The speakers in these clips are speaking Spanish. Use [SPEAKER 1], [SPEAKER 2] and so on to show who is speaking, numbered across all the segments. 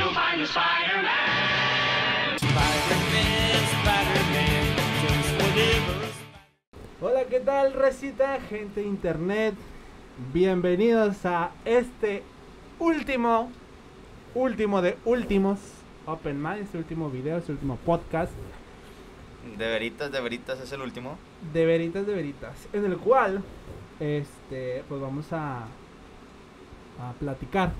[SPEAKER 1] you'll find a Spider-Man.
[SPEAKER 2] Spider-Man, Spider-Man, just whatever.
[SPEAKER 3] Hola, ¿qué tal, recita, gente de internet? Bienvenidos a este último, último de últimos Open Mind, este último video, este último podcast
[SPEAKER 4] De veritas, de veritas es el último.
[SPEAKER 3] de veritas de veritas, en el cual, este, pues vamos a, a platicar.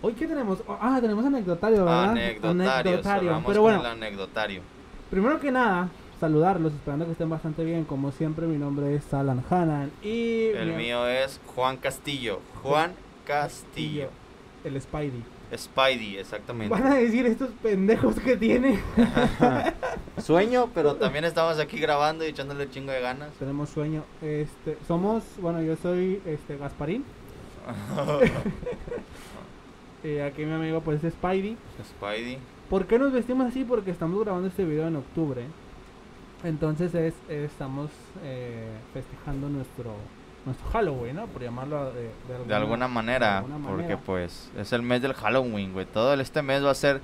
[SPEAKER 3] Hoy qué tenemos, Oh, ah, tenemos anecdotario, ¿verdad?
[SPEAKER 4] Anecdotario. cerramos
[SPEAKER 3] pero
[SPEAKER 4] con
[SPEAKER 3] bueno,
[SPEAKER 4] el anecdotario.
[SPEAKER 3] Primero que nada, saludarlos, esperando que estén bastante bien. Como siempre, mi nombre es Alan Hanan y
[SPEAKER 4] El
[SPEAKER 3] mi-
[SPEAKER 4] mío es Juan Castillo. Juan Castillo.
[SPEAKER 3] el Spidey.
[SPEAKER 4] Spidey, exactamente.
[SPEAKER 3] Van a decir estos pendejos que tiene.
[SPEAKER 4] Sueño, pero también estamos aquí grabando y echándole chingo de ganas.
[SPEAKER 3] Tenemos sueño. Este, somos, bueno, yo soy este Gasparín. Y aquí mi amigo pues es Spidey.
[SPEAKER 4] Spidey.
[SPEAKER 3] ¿Por qué nos vestimos así? Porque estamos grabando este video en octubre. Entonces es, estamos eh, festejando nuestro nuestro Halloween, ¿no? Por llamarlo de,
[SPEAKER 4] De alguna manera,
[SPEAKER 3] alguna
[SPEAKER 4] porque
[SPEAKER 3] manera.
[SPEAKER 4] pues es el mes del Halloween, güey. Todo este mes va a ser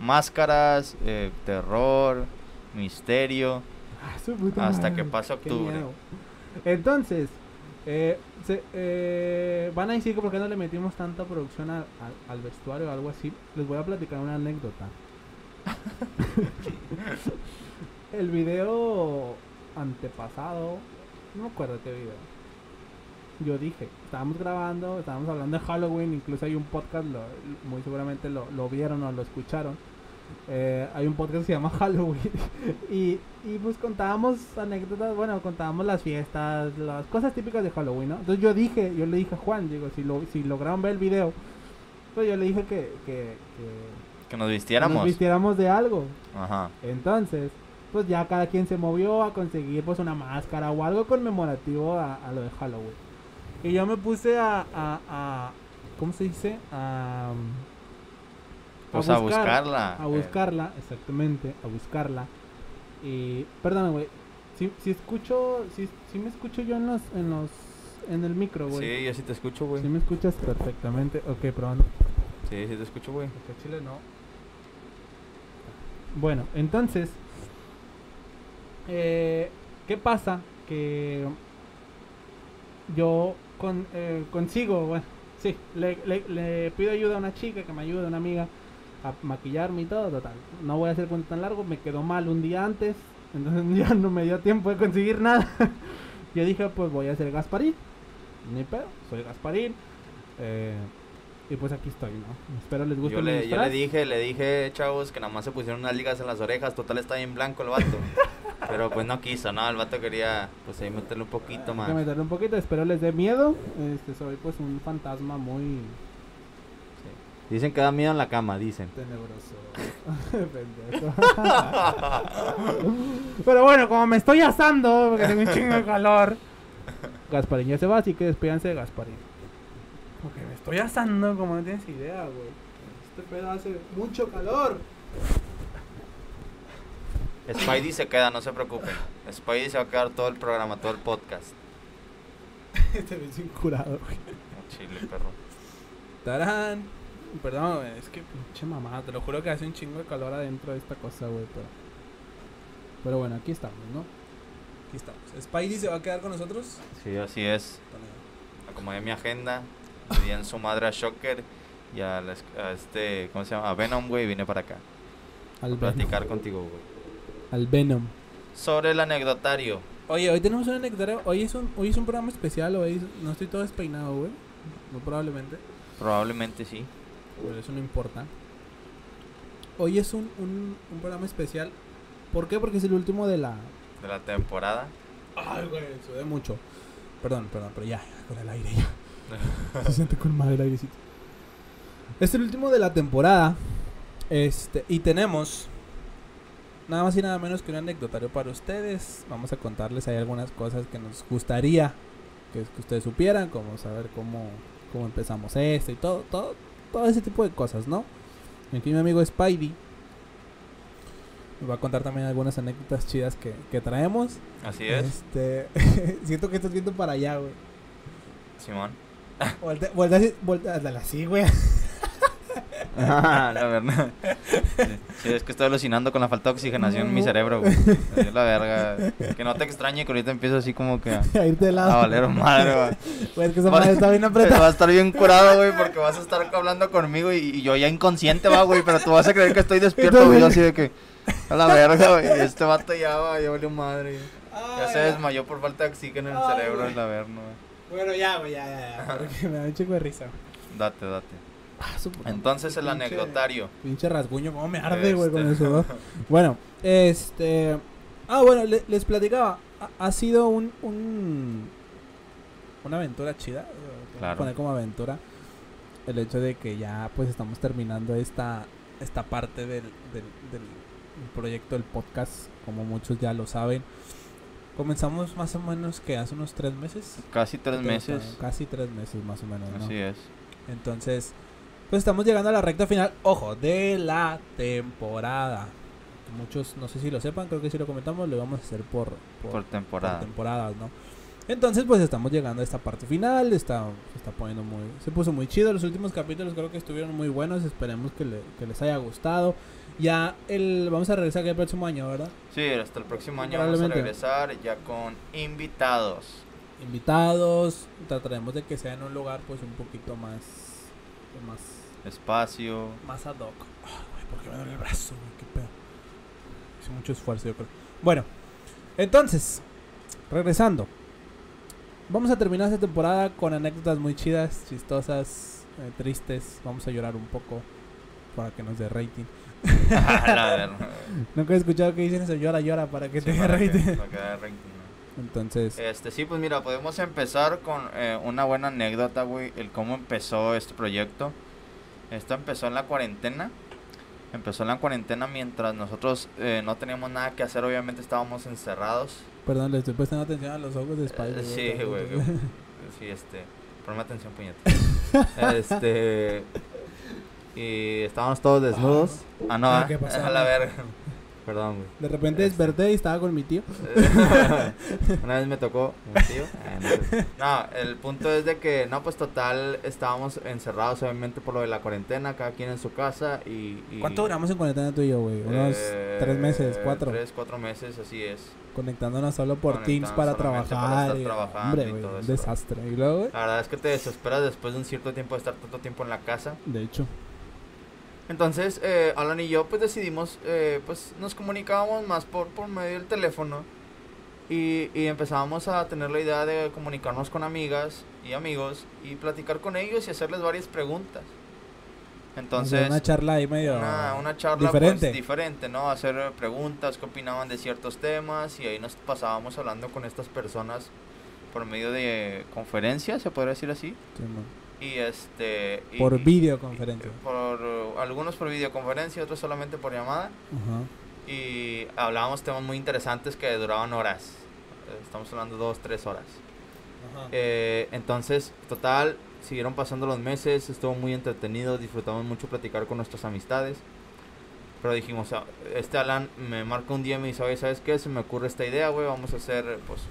[SPEAKER 4] máscaras, eh, terror, misterio.
[SPEAKER 3] Ah,
[SPEAKER 4] Hasta
[SPEAKER 3] madre,
[SPEAKER 4] que pase octubre.
[SPEAKER 3] Entonces, eh, se- eh, van a decir que por qué no le metimos tanta producción al, al- al vestuario o algo así. Les voy a platicar una anécdota. El video antepasado, no me acuerdo qué video. Yo dije, estábamos grabando, estábamos hablando de Halloween, incluso hay un podcast, lo- muy seguramente lo, lo vieron o lo escucharon. Eh, hay un podcast que se llama Halloween y, y pues contábamos anécdotas, bueno, contábamos las fiestas, las cosas típicas de Halloween, ¿no? Entonces yo dije, yo le dije a Juan, digo, si, lo, si lograron ver el video, pues yo le dije que, que, que
[SPEAKER 4] Que nos
[SPEAKER 3] nos
[SPEAKER 4] vistiéramos.
[SPEAKER 3] vistiéramos de algo.
[SPEAKER 4] Ajá.
[SPEAKER 3] Entonces, pues ya cada quien se movió a conseguir pues una máscara o algo conmemorativo a, a lo de Halloween. Y yo me puse a, a, a- ¿cómo se dice? A,
[SPEAKER 4] Pues a buscarla.
[SPEAKER 3] A
[SPEAKER 4] eh.
[SPEAKER 3] buscarla, exactamente, a buscarla. Y, perdón, güey, si, si escucho, si, si me escucho yo en los, en los, en el micro, güey.
[SPEAKER 4] Sí, yo sí te escucho, güey.
[SPEAKER 3] Si me escuchas perfectamente, ok, perdón.
[SPEAKER 4] Sí, sí te escucho, güey.
[SPEAKER 3] Porque Chile no. Bueno, entonces, eh, ¿qué pasa? Que yo con, eh, consigo, bueno, sí, le, le- le pido ayuda a una chica que me ayude, una amiga, a maquillarme y todo, total. No voy a hacer cuento tan largo, me quedó mal un día antes, entonces ya no me dio tiempo de conseguir nada. yo dije, pues voy a hacer Gasparín, ni pedo, soy Gasparín. eh, y pues aquí estoy, ¿no? Espero les guste
[SPEAKER 4] Yo le, yo le dije, le dije, chavos, que nada más se pusieron unas ligas en las orejas. Total, está bien blanco el vato. Pero pues no quiso, ¿no? El vato quería, pues ahí meterle un poquito más.
[SPEAKER 3] meterle un poquito, espero les dé miedo. Este, soy pues un fantasma muy
[SPEAKER 4] Dicen que da miedo en la cama, dicen.
[SPEAKER 3] tenebroso. Pendejo. Pero bueno, como me estoy asando, porque tengo un chingo de calor. Gasparín ya se va, así que despídanse de Gasparín. Porque me estoy asando, como no tienes idea, güey. Este pedo hace mucho calor.
[SPEAKER 4] Spidey se queda, no se preocupen. Spidey se va a quedar todo el programa, todo el podcast.
[SPEAKER 3] Este me sin curado, güey.
[SPEAKER 4] Chile, perro.
[SPEAKER 3] Tarán. Perdón, güey, es que pinche mamá, te lo juro que hace un chingo de calor adentro de esta cosa, güey, pero... Pero bueno, aquí estamos, ¿no? Aquí estamos. ¿Spidey se va a quedar con nosotros?
[SPEAKER 4] Sí, así es. Acomodé mi agenda, di en su madre a Shocker y a, la a este, ¿cómo se llama? A Venom, güey, vine para acá.
[SPEAKER 3] Al
[SPEAKER 4] A platicar contigo, güey.
[SPEAKER 3] Al Venom.
[SPEAKER 4] Sobre el anecdotario.
[SPEAKER 3] Oye, hoy tenemos un anecdotario. Hoy es un, hoy es un programa especial, hoy es- no estoy todo despeinado, güey. No, probablemente.
[SPEAKER 4] Probablemente sí.
[SPEAKER 3] Pero eso no importa. Hoy es un, un, un programa especial. ¿Por qué? Porque es el último de la...
[SPEAKER 4] De la temporada.
[SPEAKER 3] Ay, güey, sudé mucho. Perdón, perdón, pero ya, con el aire ya. Se siente con madre el airecito. Es el último de la temporada. Este, y tenemos nada más y nada menos que un anecdotario para ustedes. Vamos a contarles ahí algunas cosas que nos gustaría que, que ustedes supieran, como saber cómo, cómo empezamos esto y todo, todo, todo ese tipo de cosas, ¿no? Aquí mi amigo Spidey me va a contar también algunas anécdotas chidas que, que traemos.
[SPEAKER 4] Así es,
[SPEAKER 3] Este, siento que estás viendo para allá, güey.
[SPEAKER 4] Simón.
[SPEAKER 3] Voltea, voltea, voltea, así, güey.
[SPEAKER 4] Ah, la verdad. Sí, es que estoy alucinando con la falta de oxigenación en mi cerebro, güey. Es la verga. Que no te extrañe que ahorita empiezo así como que a,
[SPEAKER 3] irte de lado.
[SPEAKER 4] a valer madre, güey.
[SPEAKER 3] Güey, es que esa madre está bien
[SPEAKER 4] Va
[SPEAKER 3] apretada.
[SPEAKER 4] a estar bien curado, güey, porque vas a estar hablando conmigo y, y yo ya inconsciente, va, güey, pero tú vas a creer que estoy despierto, güey, yo así de que, a la verga, güey, este vato ya, va, ya valió madre. Ya se desmayó por falta de oxígeno en el
[SPEAKER 3] Ay,
[SPEAKER 4] cerebro,
[SPEAKER 3] güey.
[SPEAKER 4] la verga, güey.
[SPEAKER 3] Bueno, ya, güey, ya, ya, ya. Porque me da un chico de risa.
[SPEAKER 4] Date, date.
[SPEAKER 3] Ah, su puta
[SPEAKER 4] Entonces el
[SPEAKER 3] Pinche-
[SPEAKER 4] anecdotario.
[SPEAKER 3] Pinche rasguño, cómo me arde, güey, con el
[SPEAKER 4] Este.
[SPEAKER 3] sudor. Bueno, este. Ah, bueno, le- les platicaba. Ha, ha sido un, un. Una aventura chida. eh,
[SPEAKER 4] Claro.
[SPEAKER 3] Poner como aventura. El hecho de que ya, pues, estamos terminando esta. Esta parte del, del, del proyecto del podcast. Como muchos ya lo saben. Comenzamos más o menos que hace unos tres meses.
[SPEAKER 4] Casi tres meses.
[SPEAKER 3] Casi tres meses, más o menos. ¿no?
[SPEAKER 4] Así es.
[SPEAKER 3] Entonces, pues estamos llegando a la recta final, ojo, de la temporada. Muchos, no sé si lo sepan, creo que si lo comentamos, lo vamos a hacer por, por,
[SPEAKER 4] Por temporada.
[SPEAKER 3] por temporadas, ¿no? Entonces, pues estamos llegando a esta parte final, está, se está poniendo muy, se puso muy chido, los últimos capítulos creo que estuvieron muy buenos, esperemos que, le- que les haya gustado. Ya el, vamos a regresar aquí el próximo año, ¿verdad?
[SPEAKER 4] Sí, hasta el próximo año vamos a regresar ya con invitados.
[SPEAKER 3] Invitados, trataremos de que sea en un lugar pues un poquito más, más
[SPEAKER 4] Espacio.
[SPEAKER 3] Más ad hoc. Ay, güey, ¿por qué me duele el brazo, güey? Qué pedo. Hice mucho esfuerzo, yo creo. Bueno, entonces, regresando. Vamos a terminar esta temporada con anécdotas muy chidas, chistosas, eh, tristes. Vamos a llorar un poco para que nos dé rating. Nunca he escuchado que dicen eso, llora, llora para que
[SPEAKER 4] Sí,
[SPEAKER 3] te dé
[SPEAKER 4] para que-
[SPEAKER 3] rating.
[SPEAKER 4] para que rating.
[SPEAKER 3] Entonces,
[SPEAKER 4] Este, sí, pues mira, podemos empezar con eh, una buena anécdota, güey, el cómo empezó este proyecto. Esto empezó en la cuarentena. Empezó en la cuarentena mientras nosotros eh, no teníamos nada que hacer, obviamente estábamos encerrados.
[SPEAKER 3] perdón, le estoy prestando atención a los ojos de
[SPEAKER 4] Eh,
[SPEAKER 3] Spider.
[SPEAKER 4] sí, güey. Sí, este, ponme atención, puñeta. este, y estábamos todos desnudos. Ah, no,
[SPEAKER 3] Ah,
[SPEAKER 4] ah,
[SPEAKER 3] ¿qué pasó?
[SPEAKER 4] a la verga. Perdón, güey.
[SPEAKER 3] De repente
[SPEAKER 4] Este.
[SPEAKER 3] desperté y estaba con mi tío.
[SPEAKER 4] Una vez me tocó un tío. Ah, no. No, el punto es de que, no, pues total, estábamos encerrados obviamente por lo de la cuarentena, cada quien en su casa y... y-
[SPEAKER 3] ¿Cuánto duramos en cuarentena tú y yo, güey? Unos
[SPEAKER 4] eh,
[SPEAKER 3] tres meses, cuatro.
[SPEAKER 4] Tres, cuatro meses, así es.
[SPEAKER 3] Conectándonos solo por Teams para
[SPEAKER 4] para
[SPEAKER 3] trabajar. y-
[SPEAKER 4] trabajando
[SPEAKER 3] hombre,
[SPEAKER 4] y
[SPEAKER 3] güey,
[SPEAKER 4] todo
[SPEAKER 3] un
[SPEAKER 4] eso.
[SPEAKER 3] desastre. Y luego,
[SPEAKER 4] La verdad es que te desesperas después de un cierto tiempo de estar tanto tiempo en la casa.
[SPEAKER 3] de hecho,
[SPEAKER 4] Entonces, eh, Alan y yo pues decidimos, eh, pues nos comunicábamos más por, por medio del teléfono y, y empezábamos a tener la idea de comunicarnos con amigas y amigos y platicar con ellos y hacerles varias preguntas. Entonces,
[SPEAKER 3] una charla ahí medio
[SPEAKER 4] una, una charla
[SPEAKER 3] diferente.
[SPEAKER 4] pues, diferente, ¿no? Hacer preguntas, qué opinaban de ciertos temas y ahí nos pasábamos hablando con estas personas por medio de conferencias, se podría decir así.
[SPEAKER 3] Sí.
[SPEAKER 4] Y este... y-
[SPEAKER 3] por
[SPEAKER 4] y-
[SPEAKER 3] videoconferencia.
[SPEAKER 4] por uh, algunos por videoconferencia, otros solamente por llamada. Y hablábamos temas muy interesantes que duraban horas. Estamos hablando dos, tres horas. Eh, entonces, total, siguieron pasando los meses, estuvo muy entretenido, disfrutamos mucho platicar con nuestras amistades. Pero dijimos, ah, este Alan me marca un día y me dice, oye, ¿sabes qué? Se me ocurre esta idea, güey, vamos a hacer, pues,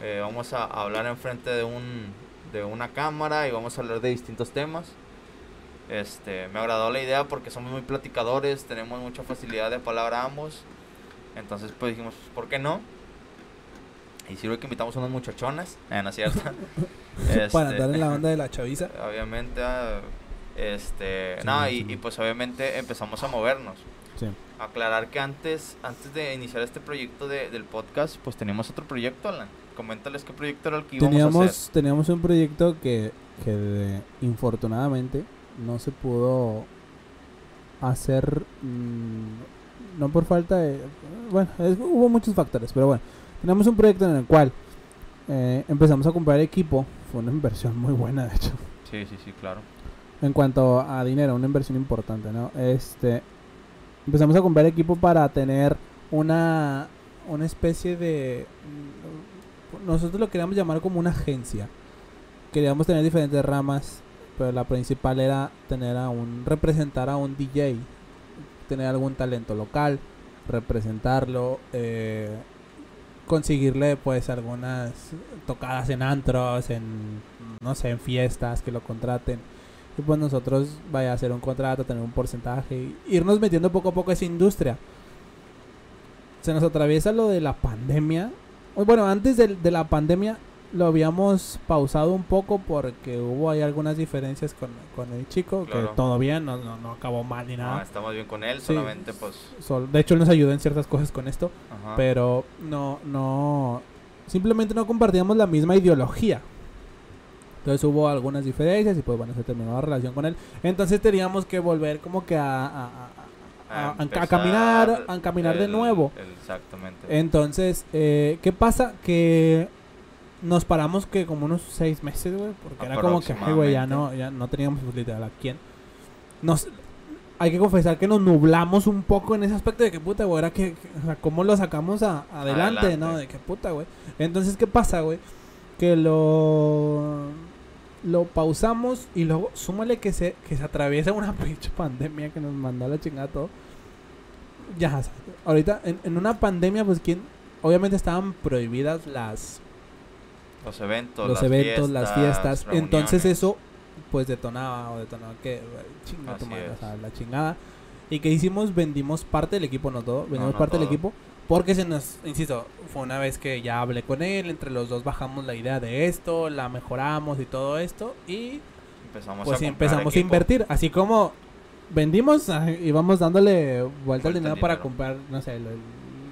[SPEAKER 4] eh, vamos a hablar enfrente de un de una cámara y vamos a hablar de distintos temas. Este, me agradó la idea porque somos muy platicadores, tenemos mucha facilidad de palabra ambos. Entonces, pues dijimos, ¿por qué no? Y sirve que invitamos unas muchachonas, eh, ¿no es cierto?
[SPEAKER 3] Para andar en la onda de la chaviza.
[SPEAKER 4] obviamente ah, este
[SPEAKER 3] Sí,
[SPEAKER 4] no
[SPEAKER 3] sí,
[SPEAKER 4] y, y pues obviamente empezamos a movernos
[SPEAKER 3] Sí.
[SPEAKER 4] Aclarar que antes antes de iniciar este proyecto de- del podcast pues teníamos otro proyecto Alan. Coméntales qué proyecto era el que íbamos a hacer.
[SPEAKER 3] Teníamos, teníamos un proyecto que, que de- infortunadamente no se pudo hacer, mm, no por falta de... Bueno, es- hubo muchos factores, pero bueno, tenemos un proyecto en el cual eh, empezamos a comprar equipo, fue una inversión muy buena de hecho,
[SPEAKER 4] sí sí sí claro.
[SPEAKER 3] En cuanto a dinero, una inversión importante, ¿no? Este, empezamos a comprar equipo para tener una, una especie de... Nosotros lo queríamos llamar como una agencia. Queríamos tener diferentes ramas, pero la principal era tener a un... representar a un DJ, tener algún talento local, representarlo, eh, conseguirle pues algunas tocadas en antros, en no sé, en fiestas que lo contraten Y pues nosotros vaya a hacer un contrato, tener un porcentaje, y irnos metiendo poco a poco a esa industria. Se nos atraviesa lo de la pandemia. Bueno, antes de, de la pandemia lo habíamos pausado un poco porque hubo ahí algunas diferencias con, con el chico,
[SPEAKER 4] Claro.
[SPEAKER 3] que todo bien, no, no, no acabó mal ni
[SPEAKER 4] No,
[SPEAKER 3] nada.
[SPEAKER 4] estamos bien con él,
[SPEAKER 3] Sí.
[SPEAKER 4] solamente pues...
[SPEAKER 3] Sol- de hecho, él nos ayudó en ciertas cosas con esto.
[SPEAKER 4] Ajá.
[SPEAKER 3] Pero no, no, simplemente no compartíamos la misma ideología. Entonces hubo algunas diferencias y pues bueno, se terminó la relación con él. Entonces teníamos que volver como que a, a- a- caminar, a caminar de nuevo.
[SPEAKER 4] el- exactamente.
[SPEAKER 3] Entonces, eh, ¿qué pasa? Que nos paramos que como unos seis meses, güey, porque era como que, güey, ya no, ya no teníamos pues, literal a quién. Nos, hay que confesar que nos nublamos un poco en ese aspecto de que puta, güey, era que, que- o sea, cómo lo sacamos a- adelante,
[SPEAKER 4] Adelante.
[SPEAKER 3] ¿no? De que puta, güey. Entonces, ¿qué pasa, güey? Que lo lo pausamos y luego súmale que se que se atraviesa una pinche pandemia que nos mandó a la chingada todo. Ya, ahorita en, en una pandemia pues quién obviamente estaban prohibidas las
[SPEAKER 4] los eventos,
[SPEAKER 3] los
[SPEAKER 4] las
[SPEAKER 3] eventos, las fiestas. Entonces eso pues detonaba o detonaba que chinga tu madre, o sea, la chingada. ¿Y qué hicimos? Vendimos parte del equipo, no todo, vendimos
[SPEAKER 4] no
[SPEAKER 3] parte del equipo porque se nos, insisto, fue una vez que ya hablé con él, entre los dos bajamos la idea de esto, la mejoramos y todo esto y
[SPEAKER 4] empezamos
[SPEAKER 3] pues
[SPEAKER 4] a
[SPEAKER 3] empezamos a
[SPEAKER 4] equipo.
[SPEAKER 3] invertir, así como vendimos ah, y vamos dándole vuelta
[SPEAKER 4] Vuelta al
[SPEAKER 3] dinero para
[SPEAKER 4] dinero.
[SPEAKER 3] comprar, no sé, lo-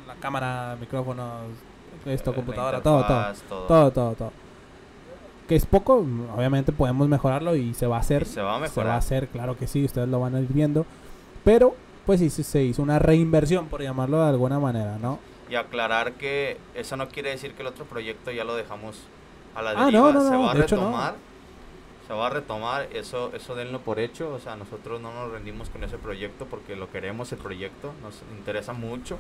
[SPEAKER 3] la cámara, micrófonos, esto,
[SPEAKER 4] Eh, la
[SPEAKER 3] computadora, todo, todo.
[SPEAKER 4] todo.
[SPEAKER 3] Todo, todo, todo. Que es poco, obviamente podemos mejorarlo y se va a hacer.
[SPEAKER 4] Y se va a
[SPEAKER 3] Se va a
[SPEAKER 4] mejorar.
[SPEAKER 3] hacer, claro que sí, ustedes lo van a ir viendo. Pero, pues sí, se hizo una reinversión, por llamarlo de alguna manera, ¿no?
[SPEAKER 4] Y aclarar que eso no quiere decir que el otro proyecto ya lo dejamos a la
[SPEAKER 3] Ah,
[SPEAKER 4] deriva.
[SPEAKER 3] no, no,
[SPEAKER 4] se
[SPEAKER 3] no,
[SPEAKER 4] va a
[SPEAKER 3] hecho, no.
[SPEAKER 4] retomar. Se va a retomar, eso, eso denlo por hecho. O sea, nosotros no nos rendimos con ese proyecto porque lo queremos el proyecto, nos interesa mucho.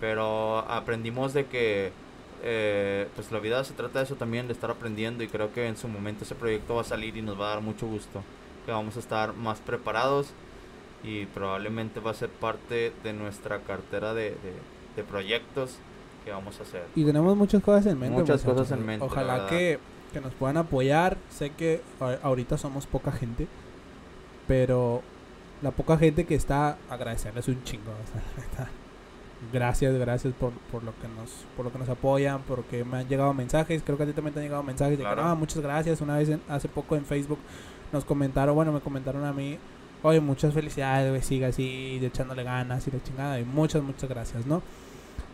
[SPEAKER 4] Pero aprendimos de que eh, pues la vida se trata de eso también, de estar aprendiendo y creo que en su momento ese proyecto va a salir y nos va a dar mucho gusto. Que vamos a estar más preparados y probablemente va a ser parte de nuestra cartera de, de- de proyectos que vamos a hacer.
[SPEAKER 3] Y tenemos muchas cosas en mente.
[SPEAKER 4] Muchas
[SPEAKER 3] muchachos.
[SPEAKER 4] cosas en mente,
[SPEAKER 3] Ojalá que, que nos puedan apoyar. Sé que ahorita somos poca gente, pero la poca gente que está, agradecerles un chingo. o sea. Gracias, gracias por, por lo que nos por lo que nos apoyan, porque me han llegado mensajes, creo que a ti también te han llegado mensajes de que,
[SPEAKER 4] Claro.
[SPEAKER 3] "Ah, muchas gracias. Una vez en- hace poco en Facebook nos comentaron, bueno, me comentaron a mí, oye, muchas felicidades, güey, siga así, echándole ganas y la chingada, y muchas, muchas gracias, ¿no?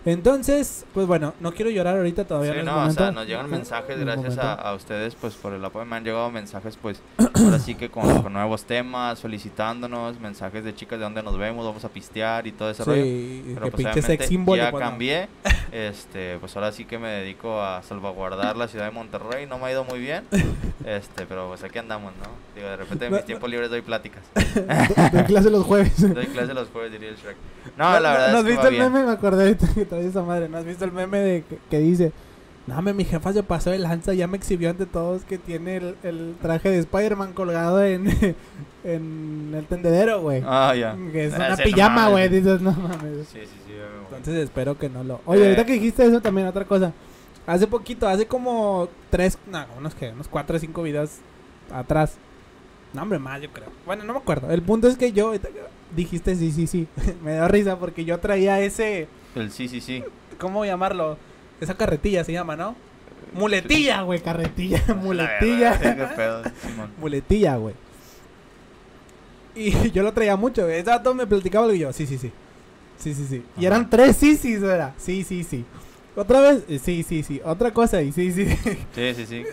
[SPEAKER 3] Entonces, pues bueno, no quiero llorar ahorita todavía.
[SPEAKER 4] Sí, no, o sea, nos llegan mensajes gracias a, ustedes pues por el apoyo. Me han llegado mensajes pues ahora sí que con, con nuevos temas, felicitándonos, mensajes de chicas de dónde nos vemos, vamos a pistear y todo ese rollo.
[SPEAKER 3] Sí,
[SPEAKER 4] Pero
[SPEAKER 3] que
[SPEAKER 4] pues
[SPEAKER 3] pinche sex
[SPEAKER 4] ya cambié. Este, pues ahora sí que me dedico a salvaguardar la ciudad de Monterrey. No me ha ido muy bien. Este, pero pues aquí andamos, ¿no? Digo, de repente en mis tiempos libres doy pláticas.
[SPEAKER 3] Doy clase los jueves.
[SPEAKER 4] Doy clases los jueves, diría el Shrek. No, la verdad
[SPEAKER 3] ¿No
[SPEAKER 4] es que
[SPEAKER 3] visto
[SPEAKER 4] va
[SPEAKER 3] el meme? Me acordé que trae esa madre. ¿No has visto el meme de que, que dice? No, me, mi jefa se pasó de lanza, ya me exhibió ante todos que tiene el, el traje de Spider-Man colgado en, en el tendedero, güey.
[SPEAKER 4] Ah, ya.
[SPEAKER 3] Que es
[SPEAKER 4] Ah,
[SPEAKER 3] una pijama, güey. Dices, no mames.
[SPEAKER 4] Sí, sí, sí.
[SPEAKER 3] Entonces espero que no lo. Oye,
[SPEAKER 4] Eh.
[SPEAKER 3] ahorita que dijiste eso también, otra cosa. Hace poquito, hace como tres, no, unos que, unos cuatro o cinco videos atrás. No, hombre, más, yo creo. Bueno, no me acuerdo. El punto es que yo dijiste sí, sí, sí. me da risa porque yo traía ese.
[SPEAKER 4] El sí, sí, sí.
[SPEAKER 3] ¿Cómo llamarlo? Esa carretilla se llama, ¿no? Muletilla, güey, carretilla. Muletilla.
[SPEAKER 4] Verdad, pedo.
[SPEAKER 3] Muletilla, güey. Y yo lo traía mucho, güey. Ese me platicaba algo y yo, sí, sí, sí. Sí, sí, sí. Y eran tres sí, sí, era. Sí, sí, sí. Otra vez, eh, sí, sí, sí. Otra cosa y sí, sí.
[SPEAKER 4] Sí, sí, sí.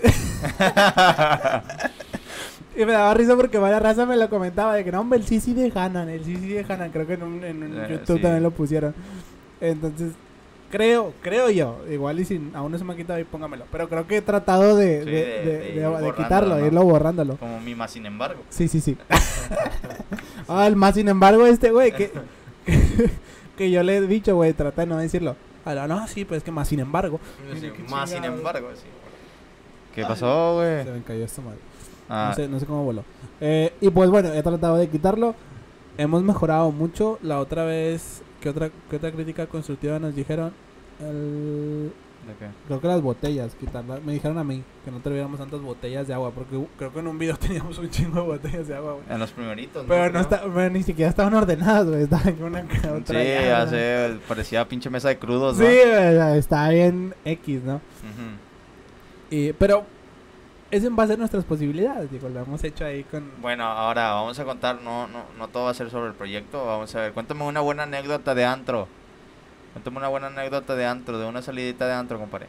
[SPEAKER 3] y me daba risa porque varias raza me lo comentaba de que no, hombre, el sí, sí de Hanan, el sí, sí de Hanan. Creo que en, un, en un
[SPEAKER 4] Eh,
[SPEAKER 3] YouTube
[SPEAKER 4] sí.
[SPEAKER 3] también lo pusieron. Entonces, creo, creo yo. Igual y si aún no se me ha quitado ahí, póngamelo. Pero creo que he tratado de,
[SPEAKER 4] Sí,
[SPEAKER 3] de,
[SPEAKER 4] de- borrándolo,
[SPEAKER 3] quitarlo,
[SPEAKER 4] ¿no?
[SPEAKER 3] irlo borrándolo.
[SPEAKER 4] Como Mima, sin embargo.
[SPEAKER 3] Sí, sí, sí. ah, el más sin embargo, este güey, que, que yo le he dicho, güey, trata de no decirlo. Ah, no, sí, pues es que más sin embargo.
[SPEAKER 4] Más sin embargo, sí. ¿Qué pasó, güey?
[SPEAKER 3] Se me cayó esta madre.
[SPEAKER 4] Ah,
[SPEAKER 3] No, sé, no sé cómo voló. Eh, y pues bueno, he tratado de quitarlo. Hemos mejorado mucho. La otra vez, ¿qué otra, qué otra crítica constructiva nos dijeron? El-
[SPEAKER 4] ¿De qué?
[SPEAKER 3] Creo que las botellas, quitarlas. Me dijeron a mí que no tuviéramos tantas botellas de agua, porque creo que en un video teníamos un chingo de botellas de agua, güey.
[SPEAKER 4] En los primeritos,
[SPEAKER 3] Pero no está, pero ni siquiera estaban ordenadas, güey. Estaban en una que
[SPEAKER 4] Sí,
[SPEAKER 3] otra.
[SPEAKER 4] ya
[SPEAKER 3] ¿no?
[SPEAKER 4] sé, parecía pinche mesa de crudos,
[SPEAKER 3] Sí,
[SPEAKER 4] ¿no?
[SPEAKER 3] está bien X, ¿no?
[SPEAKER 4] Ujú.
[SPEAKER 3] Y, pero es en base a nuestras posibilidades, digo, lo hemos hecho ahí con...
[SPEAKER 4] Bueno, ahora vamos a contar, no, no, no todo va a ser sobre el proyecto, vamos a ver, cuéntame una buena anécdota de antro. Cuéntame una buena anécdota de antro, de una salidita de antro, compadre.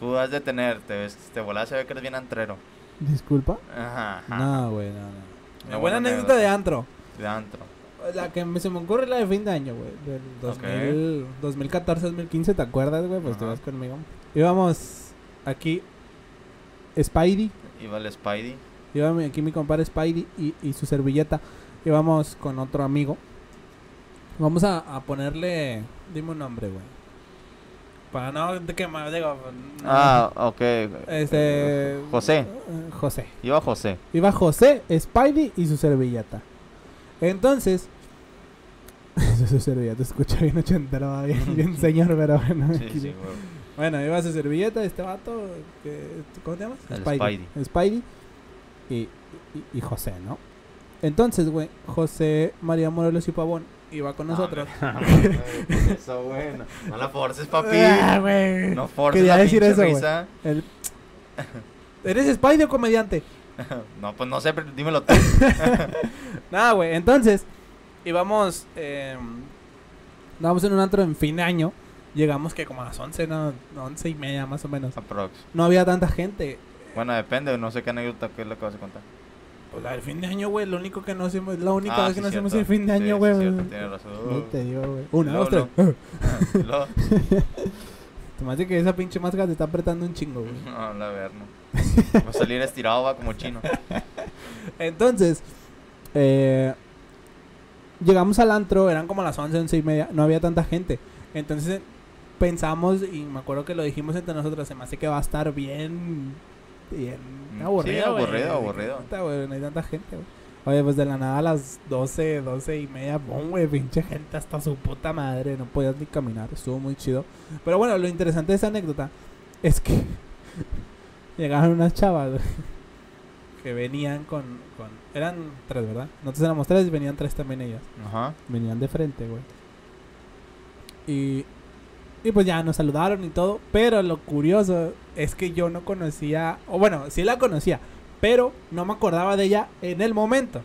[SPEAKER 4] Tú has de tener, te, te volás, se ve que eres bien antrero.
[SPEAKER 3] ¿Disculpa?
[SPEAKER 4] Ajá, ajá.
[SPEAKER 3] No, güey, no, no.
[SPEAKER 4] Una
[SPEAKER 3] buena
[SPEAKER 4] buena
[SPEAKER 3] anécdota
[SPEAKER 4] anécdota.
[SPEAKER 3] de antro.
[SPEAKER 4] De antro.
[SPEAKER 3] La que me, se me ocurre es la de fin de año, güey. Del 2000, 2014, 2015, ¿te acuerdas, güey? Pues tú
[SPEAKER 4] Ajá.
[SPEAKER 3] vas conmigo. Íbamos aquí, Spidey.
[SPEAKER 4] Iba el Spidey.
[SPEAKER 3] Iba aquí mi compadre Spidey y, y su servilleta. Íbamos con otro amigo. Vamos a, a ponerle. Dime un nombre, güey. Para no de que más digo. no.
[SPEAKER 4] Ah, ok.
[SPEAKER 3] Este.
[SPEAKER 4] José.
[SPEAKER 3] eh, José.
[SPEAKER 4] Iba José.
[SPEAKER 3] Iba José, Spidey y su servilleta. Entonces. su servilleta escucha bien ochentero, bien, bien señor, pero bueno.
[SPEAKER 4] Sí,
[SPEAKER 3] aquí-
[SPEAKER 4] sí, güey.
[SPEAKER 3] Bueno, iba su servilleta, este vato. Que, ¿Cómo te llamas?
[SPEAKER 4] El
[SPEAKER 3] Spidey. Spidey y, y, y José, ¿no? Entonces, güey, José María Morelos y Pavón iba con nosotros.
[SPEAKER 4] Eso bueno. No la forces, papi.
[SPEAKER 3] Ah.
[SPEAKER 4] No forces
[SPEAKER 3] Quería
[SPEAKER 4] la
[SPEAKER 3] decir eso,
[SPEAKER 4] risa.
[SPEAKER 3] El- ¿Eres Spidey o comediante?
[SPEAKER 4] No, pues no sé, pero dímelo tú.
[SPEAKER 3] Nada, güey. Entonces, íbamos. Eh, estábamos en un antro en fin de año. Llegamos que como a las 11, ¿no? 11 y media más o menos.
[SPEAKER 4] Aprox.
[SPEAKER 3] No había tanta gente.
[SPEAKER 4] Bueno, depende, no sé qué anécdota que es lo que vas a contar.
[SPEAKER 3] Pues la del fin de año, güey. Lo único que no hacemos. La única
[SPEAKER 4] Ah,
[SPEAKER 3] vez
[SPEAKER 4] sí,
[SPEAKER 3] que no hacemos el fin de
[SPEAKER 4] Sí,
[SPEAKER 3] año,
[SPEAKER 4] sí,
[SPEAKER 3] güey.
[SPEAKER 4] tienes razón.
[SPEAKER 3] no te digo, güey. Una, dos, tres. Me hace que esa pinche máscara te está apretando un chingo, güey.
[SPEAKER 4] No, la ver, no. Va a salir estirado, va como chino.
[SPEAKER 3] Entonces, eh, llegamos al antro, eran como las 11, 11 y media, no había tanta gente. Entonces pensamos, y me acuerdo que lo dijimos entre nosotros, se me hace que va a estar bien, bien
[SPEAKER 4] Mm,
[SPEAKER 3] aburrido.
[SPEAKER 4] sí, aburrido, aburrido.
[SPEAKER 3] No hay tanta gente, güey. Oye, pues de la nada a las 12, 12 y media, boom, güey, pinche gente hasta su puta madre, no podías ni caminar, estuvo muy chido. Pero bueno, lo interesante de esa anécdota es que llegaron unas chavas, güey, que venían con, con, eran tres, ¿verdad? Nosotros éramos tres y venían tres también ellas,
[SPEAKER 4] Ajá.
[SPEAKER 3] venían de frente, güey. Y, y pues ya nos saludaron y todo, pero lo curioso es que yo no conocía, o bueno, sí la conocía, pero no me acordaba de ella en el momento.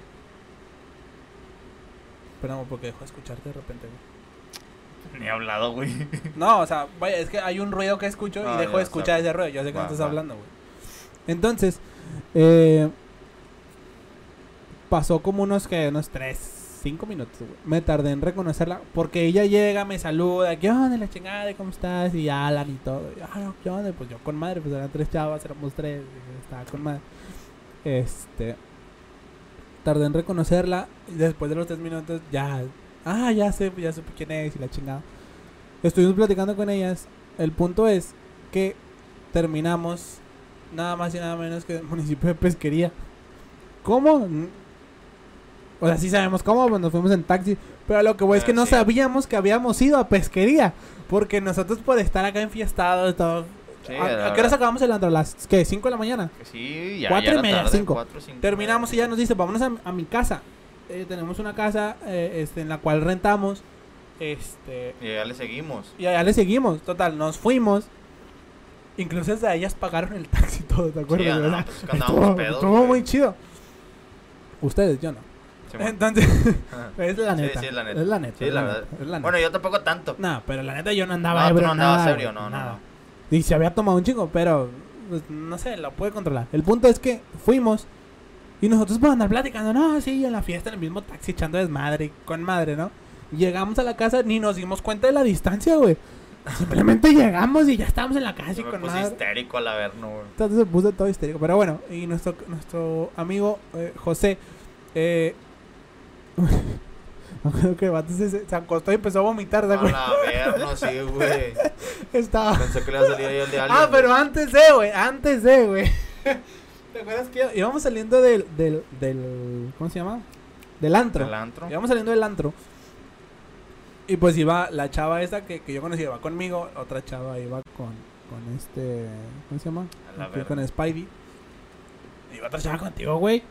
[SPEAKER 3] Esperamos porque dejó de escucharte de repente, güey.
[SPEAKER 4] Ni he hablado, güey.
[SPEAKER 3] No, o sea, vaya, es que hay un ruido que escucho
[SPEAKER 4] Ah,
[SPEAKER 3] y dejo
[SPEAKER 4] ya
[SPEAKER 3] de escuchar ese ruido. Yo sé que no estás
[SPEAKER 4] va.
[SPEAKER 3] hablando, güey. Entonces, eh, pasó como unos que unos 3, 5 minutos, güey. Me tardé en reconocerla porque ella llega, me saluda, ¿qué onda, la chingada? ¿Cómo estás? Y hablan y todo. Ah, ¿qué onda? Pues yo con madre, pues eran tres chavas, éramos tres, estaba con madre. Este, tardé en reconocerla y después de los 3 minutos ya, ah, ya sé, ya supe quién es y la chingada. Estuvimos platicando con ellas. El punto es que terminamos nada más y nada menos que el municipio de Pesquería. ¿Cómo? O sea, sí sabemos cómo, pues nos fuimos en taxi. Pero lo que voy es que
[SPEAKER 4] Ah,
[SPEAKER 3] no
[SPEAKER 4] sí.
[SPEAKER 3] sabíamos que habíamos ido a Pesquería. Porque nosotros por estar acá enfiestados, todo.
[SPEAKER 4] Sí,
[SPEAKER 3] ¿A, qué hora acabamos el antro? ¿A las qué? ¿5 de la mañana?
[SPEAKER 4] Sí, ya.
[SPEAKER 3] Cuatro
[SPEAKER 4] ya
[SPEAKER 3] y
[SPEAKER 4] era
[SPEAKER 3] media,
[SPEAKER 4] tarde,
[SPEAKER 3] cinco.
[SPEAKER 4] cuatro, cinco.
[SPEAKER 3] Terminamos y ya nos dice, vámonos a, a mi casa. Eh, tenemos una casa eh, este, en la cual rentamos. Este,
[SPEAKER 4] Y ya le seguimos.
[SPEAKER 3] y allá le seguimos. Total, nos fuimos. Incluso desde ellas pagaron el taxi y todo, ¿te acuerdas?
[SPEAKER 4] ah, no, pues
[SPEAKER 3] estuvo
[SPEAKER 4] pedos,
[SPEAKER 3] estuvo muy chido. Ustedes, yo no. Entonces, es la
[SPEAKER 4] Sí,
[SPEAKER 3] neta.
[SPEAKER 4] sí, es la neta.
[SPEAKER 3] Es la neta.
[SPEAKER 4] Sí,
[SPEAKER 3] es
[SPEAKER 4] la verdad.
[SPEAKER 3] es la neta.
[SPEAKER 4] Bueno, yo tampoco tanto.
[SPEAKER 3] No, pero la neta yo no andaba
[SPEAKER 4] No,
[SPEAKER 3] ebrio,
[SPEAKER 4] no andabas
[SPEAKER 3] nada,
[SPEAKER 4] ebrio,
[SPEAKER 3] güey,
[SPEAKER 4] no, no,
[SPEAKER 3] nada.
[SPEAKER 4] no.
[SPEAKER 3] Y se había tomado un chingo, pero pues, no sé, lo pude controlar. El punto es que fuimos y nosotros por andar platicando, no, sí, en la fiesta, en el mismo taxi, echando desmadre, con madre, ¿no? Llegamos a la casa, ni nos dimos cuenta de la distancia, güey. Simplemente llegamos y ya estábamos en la casa y
[SPEAKER 4] Yo me
[SPEAKER 3] con
[SPEAKER 4] puse
[SPEAKER 3] madre.
[SPEAKER 4] histérico a la ver, no, güey.
[SPEAKER 3] Entonces se puso todo histérico. Pero bueno, y nuestro, nuestro amigo eh, José, eh, que el vato se, se acostó y empezó a vomitar, ¿te
[SPEAKER 4] A la ver, no, sí, güey.
[SPEAKER 3] Estaba...
[SPEAKER 4] Pensé que le iba a salir ahí el de alguien.
[SPEAKER 3] Ah, pero antes de, güey, antes de, güey. ¿Te acuerdas que íbamos saliendo del, del, del, ¿cómo se llama? Del antro.
[SPEAKER 4] ¿El antro?
[SPEAKER 3] Íbamos saliendo del antro. Y pues iba la chava esta que, que yo conocí, iba conmigo, otra chava iba con, con este, ¿cómo se llama?
[SPEAKER 4] A la
[SPEAKER 3] con Spidey. Iba otra chava contigo, güey.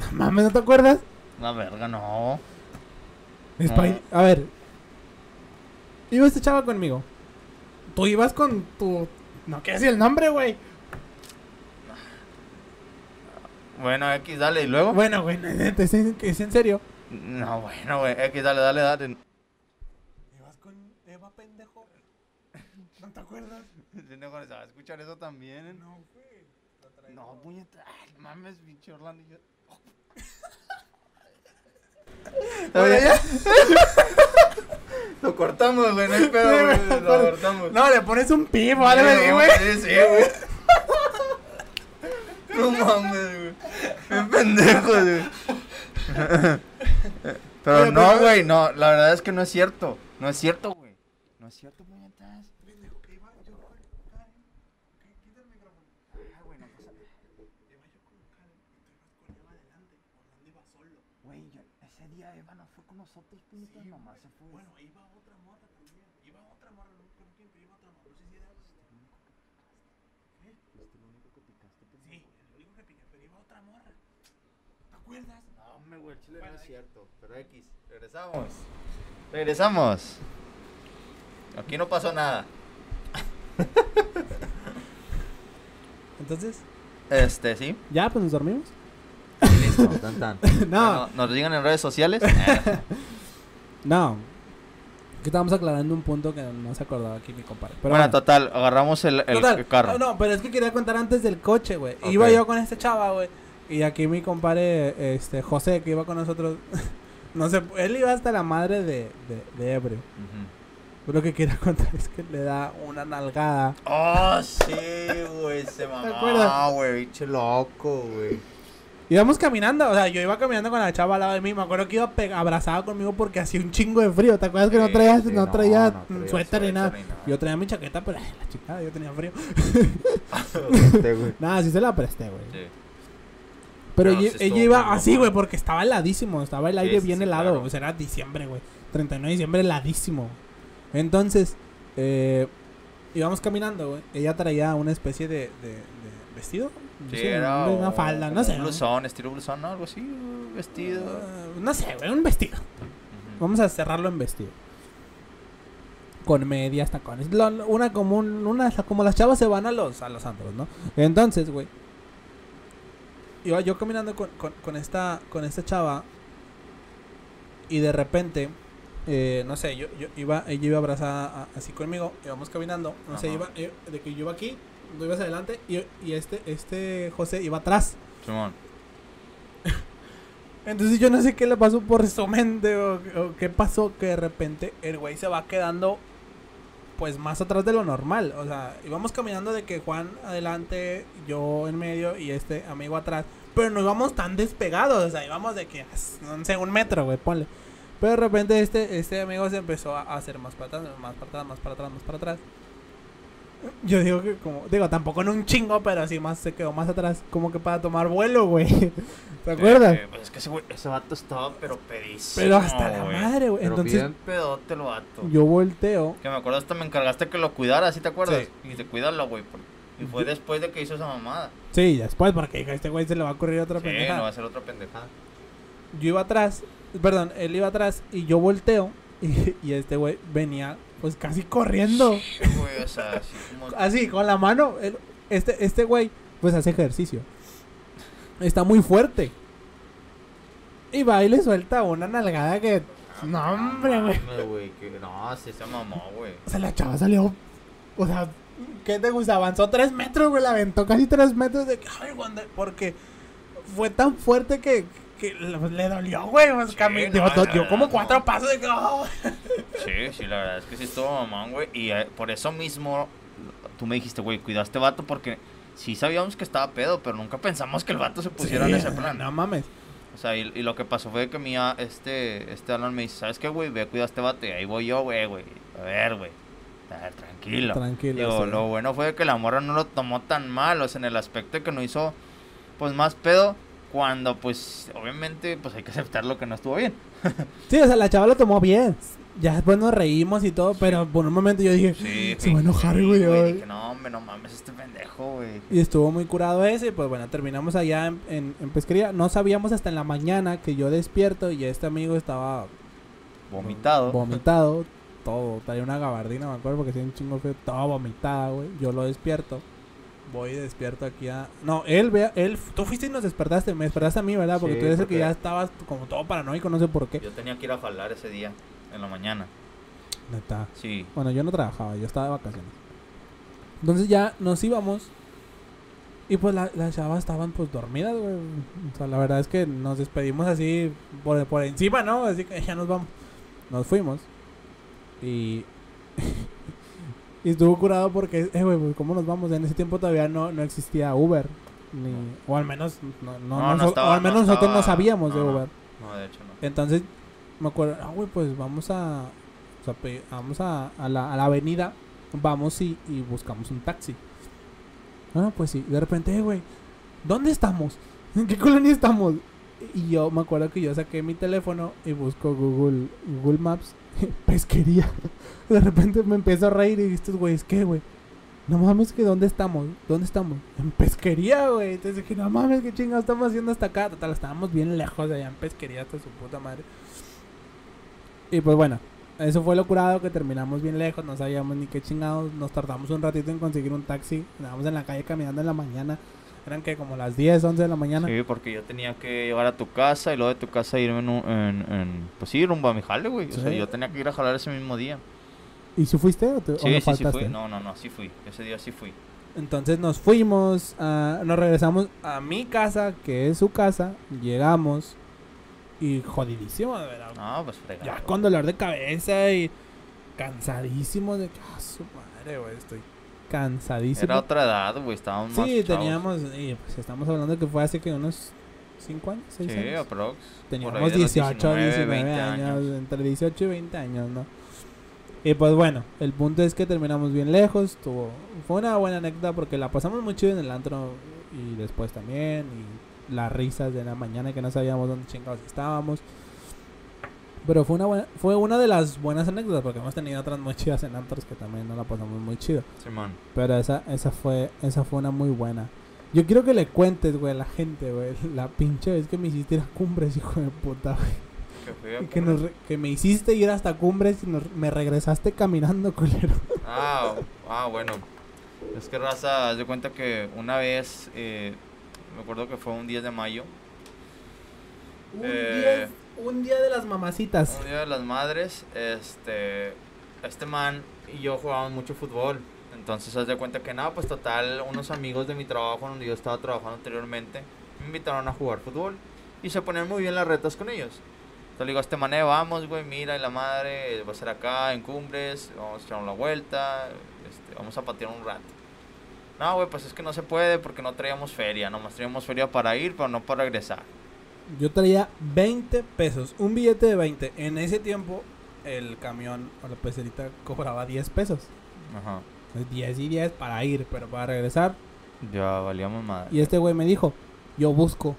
[SPEAKER 3] No mames, ¿no te acuerdas?
[SPEAKER 4] La verga, no.
[SPEAKER 3] Spidey, a ver. Iba esta chava conmigo. Tú ibas con tu... No quiero decir el nombre, güey.
[SPEAKER 4] Bueno, X, dale, y luego.
[SPEAKER 3] Bueno, güey, es en, es en serio.
[SPEAKER 4] No, bueno, güey. X, dale, dale, dale.
[SPEAKER 3] Ibas con Eva, pendejo. ¿No te acuerdas?
[SPEAKER 4] Pendejo, ¿se va a escuchar eso también?
[SPEAKER 3] No, güey.
[SPEAKER 4] No, puñeta. Ay, mames, pinche Orlando. yo-
[SPEAKER 3] Bueno, ya.
[SPEAKER 4] Lo cortamos, güey, no hay pedo, güey. Lo cortamos.
[SPEAKER 3] No, le pones un pip, vale,
[SPEAKER 4] Sí,
[SPEAKER 3] güey.
[SPEAKER 4] Sí, sí, güey. No mames, güey. Qué pendejo, güey. Pero no, güey, no. La verdad es que no es cierto. No es cierto, güey. No es cierto, puñetas. Ah, güey, no pasa nada. Güey, yo- ese día Eva no fue con nosotros, puñetas. Nomás se fue. Bueno,
[SPEAKER 3] iba otra morra también. Iba otra morra, no con quién, pero iba otra morra. No sé si era.
[SPEAKER 4] Fuiste el único que picaste,
[SPEAKER 3] Sí, el único que piqué, pero iba otra morra. ¿Te acuerdas?
[SPEAKER 4] No, me güey, el chile no es X, regresamos. Regresamos. Aquí no pasó nada.
[SPEAKER 3] Entonces,
[SPEAKER 4] Este, sí.
[SPEAKER 3] ¿ya? Pues nos dormimos.
[SPEAKER 4] Listo, tan tan.
[SPEAKER 3] No.
[SPEAKER 4] Bueno, nos digan en redes sociales.
[SPEAKER 3] No. Que estábamos aclarando un punto que no se acordaba aquí mi compadre. Pero
[SPEAKER 4] bueno,
[SPEAKER 3] bueno.
[SPEAKER 4] total, agarramos el, el
[SPEAKER 3] Total,
[SPEAKER 4] carro.
[SPEAKER 3] No, no, pero es que quería contar antes del coche, güey. Iba yo con este chava, güey. Y aquí mi compadre, este, José, que iba con nosotros. No sé, él iba hasta la madre de, de, de ebrio. Lo que quería contar es que le da una nalgada.
[SPEAKER 4] Oh, sí, güey, se mamá, güey, pinche loco, güey.
[SPEAKER 3] Íbamos caminando, o sea, yo iba caminando con la chava al lado de mí. Me acuerdo que iba abrazada conmigo porque hacía un chingo de frío. ¿Te acuerdas que no traía,
[SPEAKER 4] sí,
[SPEAKER 3] no
[SPEAKER 4] no,
[SPEAKER 3] traía,
[SPEAKER 4] no traía
[SPEAKER 3] suéter ni nada?
[SPEAKER 4] ni nada.
[SPEAKER 3] Yo traía mi chaqueta, pero ay, la chica, yo tenía frío.
[SPEAKER 4] Güey.
[SPEAKER 3] Nada, sí se la presté, güey.
[SPEAKER 4] Sí.
[SPEAKER 3] Pero ella, iba así, güey, porque estaba heladísimo. Estaba el aire
[SPEAKER 4] sí,
[SPEAKER 3] bien
[SPEAKER 4] sí,
[SPEAKER 3] helado.
[SPEAKER 4] claro.
[SPEAKER 3] O sea, era diciembre, güey. 39 de diciembre heladísimo. Entonces, eh, íbamos caminando, güey. Ella traía una especie de, de- de vestido.
[SPEAKER 4] Sí, era
[SPEAKER 3] una
[SPEAKER 4] un-
[SPEAKER 3] falda, no sé.
[SPEAKER 4] Un blusón, estilo blusón, ¿no? Algo así, vestido.
[SPEAKER 3] Uh, no sé, güey, un vestido. Vamos a cerrarlo en vestido. Con medias, tacones. Lo- una como un- una, como las chavas se van a los a los antros, ¿no? Entonces, güey. Iba yo caminando con, con, con esta con esta chava y de repente eh, no sé, yo, yo iba ella iba abrazada a- así conmigo, íbamos caminando, no sé, iba eh, de que yo iba aquí, tú ibas adelante y, y este este José iba atrás.
[SPEAKER 4] Simón.
[SPEAKER 3] Entonces yo no sé qué le pasó por su mente o, o qué pasó que de repente el güey se va quedando pues más atrás de lo normal. O sea, íbamos caminando de que Juan adelante, yo en medio y este amigo atrás. Pero no íbamos tan despegados, o sea, íbamos de que, no sé, un metro, güey, ponle. Pero de repente este, este amigo se empezó a hacer más para atrás, más para atrás, más para atrás, más para atrás. Yo digo que como, digo, tampoco en un chingo, pero así más se quedó más atrás, como que para tomar vuelo, güey. ¿Te acuerdas?
[SPEAKER 4] Eh, pues es que ese, güey, ese vato estaba pero pedísimo.
[SPEAKER 3] Pero hasta la
[SPEAKER 4] güey.
[SPEAKER 3] madre, güey.
[SPEAKER 4] Pero
[SPEAKER 3] Entonces
[SPEAKER 4] bien pedote el vato.
[SPEAKER 3] yo volteo.
[SPEAKER 4] Que me acuerdo hasta me encargaste que lo cuidara, ¿sí te acuerdas?
[SPEAKER 3] Sí.
[SPEAKER 4] Y te cuídalo, güey. Y fue después de que hizo esa mamada.
[SPEAKER 3] Sí, después, porque dije, este güey se le va a ocurrir otra
[SPEAKER 4] Sí,
[SPEAKER 3] pendejada.
[SPEAKER 4] no va a ser otra pendejada.
[SPEAKER 3] Yo iba atrás, perdón, él iba atrás y yo volteo. Y, y este güey venía, pues casi corriendo.
[SPEAKER 4] Sí, güey, o sea, así como...
[SPEAKER 3] Así, con la mano. este, este güey, pues hace ejercicio. Está muy fuerte. Y va y le suelta una nalgada que. No, hombre, güey.
[SPEAKER 4] mames, güey. que- No, sí se mamó, güey.
[SPEAKER 3] O sea, la chava salió. O sea, ¿qué te gusta? Avanzó tres metros, güey. La aventó casi tres metros de. Ay, porque fue tan fuerte que, que le, dolió, güey. Pues,
[SPEAKER 4] Sí, no,
[SPEAKER 3] dio, como cuatro
[SPEAKER 4] no.
[SPEAKER 3] pasos de que. oh.
[SPEAKER 4] Sí, sí, la verdad es que sí estuvo mamón, güey. Y eh, por eso mismo tú me dijiste, güey, cuida a este vato porque sí sabíamos que estaba pedo, pero nunca pensamos que el vato se pusiera en ese plan.
[SPEAKER 3] No mames.
[SPEAKER 4] O sea, y, y lo que pasó fue que mi, a- este, este Alan me dice, ¿sabes qué, güey? Ve, cuida a este vato. Y ahí voy yo, güey, güey. A ver, güey. A ver, tranquilo.
[SPEAKER 3] Tranquilo,
[SPEAKER 4] Digo,
[SPEAKER 3] sí.
[SPEAKER 4] lo bueno fue que la morra no lo tomó tan mal, o sea, en el aspecto de que no hizo, pues, más pedo Cuando, pues, obviamente, pues hay que aceptar lo que no estuvo bien.
[SPEAKER 3] Sí, o sea, la chava lo tomó bien. Ya después nos reímos y todo, pero por un momento yo dije,
[SPEAKER 4] Sí,
[SPEAKER 3] se va a enojar, güey. ay".
[SPEAKER 4] Dije, no, hombre, no mames, este pendejo, güey.
[SPEAKER 3] Y estuvo muy curado ese, y pues bueno, terminamos allá en, en- en pesquería. No sabíamos hasta en la mañana que yo despierto y este amigo estaba
[SPEAKER 4] Vomitado.
[SPEAKER 3] vomitado, todo. Traía una gabardina, me acuerdo, porque tiene un chingo feo, toda vomitada, güey. Yo lo despierto. Voy despierto aquí a... No, él, vea, él, tú fuiste y nos despertaste, me despertaste a mí, ¿verdad? Porque
[SPEAKER 4] Sí,
[SPEAKER 3] tú eres el que ya estabas como todo paranoico, no sé por qué.
[SPEAKER 4] Yo tenía que ir a jalar ese día, en la mañana.
[SPEAKER 3] Neta.
[SPEAKER 4] Sí.
[SPEAKER 3] Bueno, yo no trabajaba, yo estaba de vacaciones. Entonces ya nos íbamos. Y pues la- las chavas estaban pues dormidas, güey. O sea, la verdad es que nos despedimos así por, por encima, ¿no? Así que ya nos vamos. Nos fuimos. Y... y estuvo curado porque, eh, güey, pues, ¿cómo nos vamos? En ese tiempo todavía no, no existía Uber. Ni, o al menos, no, no,
[SPEAKER 4] No, no
[SPEAKER 3] noso-
[SPEAKER 4] estaba-
[SPEAKER 3] o al menos
[SPEAKER 4] no
[SPEAKER 3] nosotros no sabíamos de. Uber.
[SPEAKER 4] No, de hecho no.
[SPEAKER 3] Entonces, me acuerdo, ah, güey, pues vamos a, o sea, pe- vamos a, a, la, a la avenida, vamos y, y buscamos un taxi. Ah, pues sí, de repente, eh, güey, ¿dónde estamos? ¿En qué colonia estamos? Y yo me acuerdo que yo saqué mi teléfono y busco Google, Google Maps, pesquería. De repente me empiezo a reír y estos güeyes, ¿qué, güey? No mames, que ¿dónde estamos? ¿Dónde estamos? En pesquería, güey. Entonces dije, no mames, qué chingados estamos haciendo hasta acá. Total, estábamos bien lejos de allá en pesquería hasta su puta madre. Y pues bueno, eso fue lo curado que terminamos bien lejos, no sabíamos ni qué chingados. Nos tardamos un ratito en conseguir un taxi. Estábamos en la calle caminando en la mañana. Eran que como las 10, 11 de la mañana.
[SPEAKER 4] Sí, porque yo tenía que llegar a tu casa y luego de tu casa irme en, un- en, en- pues sí, rumbo a mi jale, güey. O sea,
[SPEAKER 3] Sí.
[SPEAKER 4] yo tenía que ir a jalar ese mismo día.
[SPEAKER 3] ¿Y si fuiste o, te, o
[SPEAKER 4] Sí,
[SPEAKER 3] no
[SPEAKER 4] sí, sí
[SPEAKER 3] faltaste?
[SPEAKER 4] fui. No, no, no, sí fui. Ese día sí fui.
[SPEAKER 3] Entonces nos fuimos, a- nos regresamos a mi casa, que es su casa. Llegamos y jodidísimo, de verdad.
[SPEAKER 4] No, pues fregado.
[SPEAKER 3] Ya con dolor de cabeza y cansadísimo de que, ah, su madre, güey, estoy cansadísimo.
[SPEAKER 4] Era otra edad, güey. Estábamos más
[SPEAKER 3] sí,
[SPEAKER 4] chavos.
[SPEAKER 3] teníamos, y pues estamos hablando que fue hace que unos 5 años, 6
[SPEAKER 4] Sí,
[SPEAKER 3] años.
[SPEAKER 4] aprox.
[SPEAKER 3] Teníamos
[SPEAKER 4] por ahí de los
[SPEAKER 3] 18, 19,
[SPEAKER 4] 20
[SPEAKER 3] años, entre 18 y 20 años, ¿no? Y pues bueno, el punto es que terminamos bien lejos, tuvo, fue una buena anécdota porque la pasamos muy chido en el antro y después también, y las risas de la mañana que no sabíamos dónde chingados estábamos. Pero fue una buena, fue una de las buenas anécdotas porque hemos tenido otras muy chidas en antros que también no la pasamos muy chido.
[SPEAKER 4] Simón.
[SPEAKER 3] Pero esa, esa fue, esa fue una muy buena. Yo quiero que le cuentes, güey, a la gente, güey, la pinche vez que me hiciste ir a cumbres, hijo de puta, güey.
[SPEAKER 4] Que
[SPEAKER 3] Que, nos re- que me hiciste ir hasta cumbres y nos- me regresaste caminando, culero.
[SPEAKER 4] Ah, ah, bueno. Es que raza, haz de cuenta que una vez, eh, me acuerdo que fue un 10 de mayo,
[SPEAKER 3] Un,
[SPEAKER 4] Eh.
[SPEAKER 3] día, un día de las mamacitas.
[SPEAKER 4] un día de las madres, este, este man y yo jugábamos mucho fútbol. Entonces, haz de cuenta que nada, pues total, unos amigos de mi trabajo donde yo estaba trabajando anteriormente me invitaron a jugar fútbol y se ponían muy bien las retas con ellos. Entonces digo este mané, vamos, güey, mira, y la madre va a ser acá en Cumbres, vamos a echar una vuelta, este, vamos a patear un rato. No, güey, pues es que no se puede porque no traíamos feria, nomás traíamos feria para ir, pero no para regresar.
[SPEAKER 3] Yo traía 20 pesos, un billete de 20. En ese tiempo, el camión o la pecerita cobraba 10 pesos.
[SPEAKER 4] Ajá.
[SPEAKER 3] Entonces, 10 y 10 para ir, pero para regresar.
[SPEAKER 4] Ya valíamos madre.
[SPEAKER 3] Y este güey me dijo, yo busco.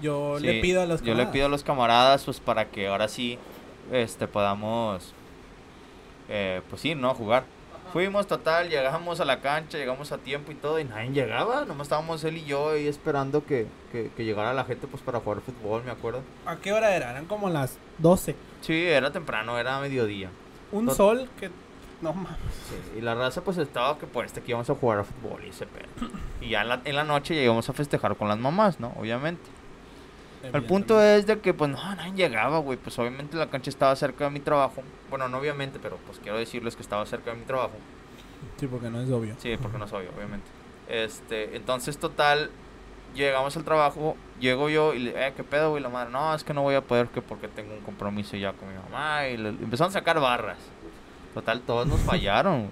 [SPEAKER 3] Yo
[SPEAKER 4] Sí,
[SPEAKER 3] le pido a los
[SPEAKER 4] Yo le pido a los camaradas, pues para que ahora sí, este, podamos, eh, pues sí, ¿no? Jugar. Fuimos, total, llegamos a la cancha, llegamos a tiempo y todo, y nadie llegaba, nomás estábamos él y yo ahí esperando que, que, que llegara la gente, pues para jugar fútbol, me acuerdo.
[SPEAKER 3] ¿A qué hora era? Eran como las 12.
[SPEAKER 4] Sí, era temprano, era mediodía.
[SPEAKER 3] Un
[SPEAKER 4] Tot-
[SPEAKER 3] sol que... No mames.
[SPEAKER 4] Sí, y la raza pues estaba que por este que íbamos a jugar a fútbol y ese pedo. Y ya en la, en la noche llegamos a festejar con las mamás, ¿no? Obviamente. El punto es de que, pues, no, nadie llegaba, güey. Pues, obviamente la cancha estaba cerca de mi trabajo. Bueno, no obviamente, pero, pues, quiero decirles que estaba cerca de mi trabajo.
[SPEAKER 3] Sí, porque no es obvio.
[SPEAKER 4] Sí, porque no soy, obviamente. Este, entonces, total, llegamos al trabajo, llego yo y le, eh, ¿qué pedo, güey? La madre, no, es que no voy a poder que porque tengo un compromiso ya con mi mamá. Y le, empezaron a sacar barras. Total, todos nos fallaron.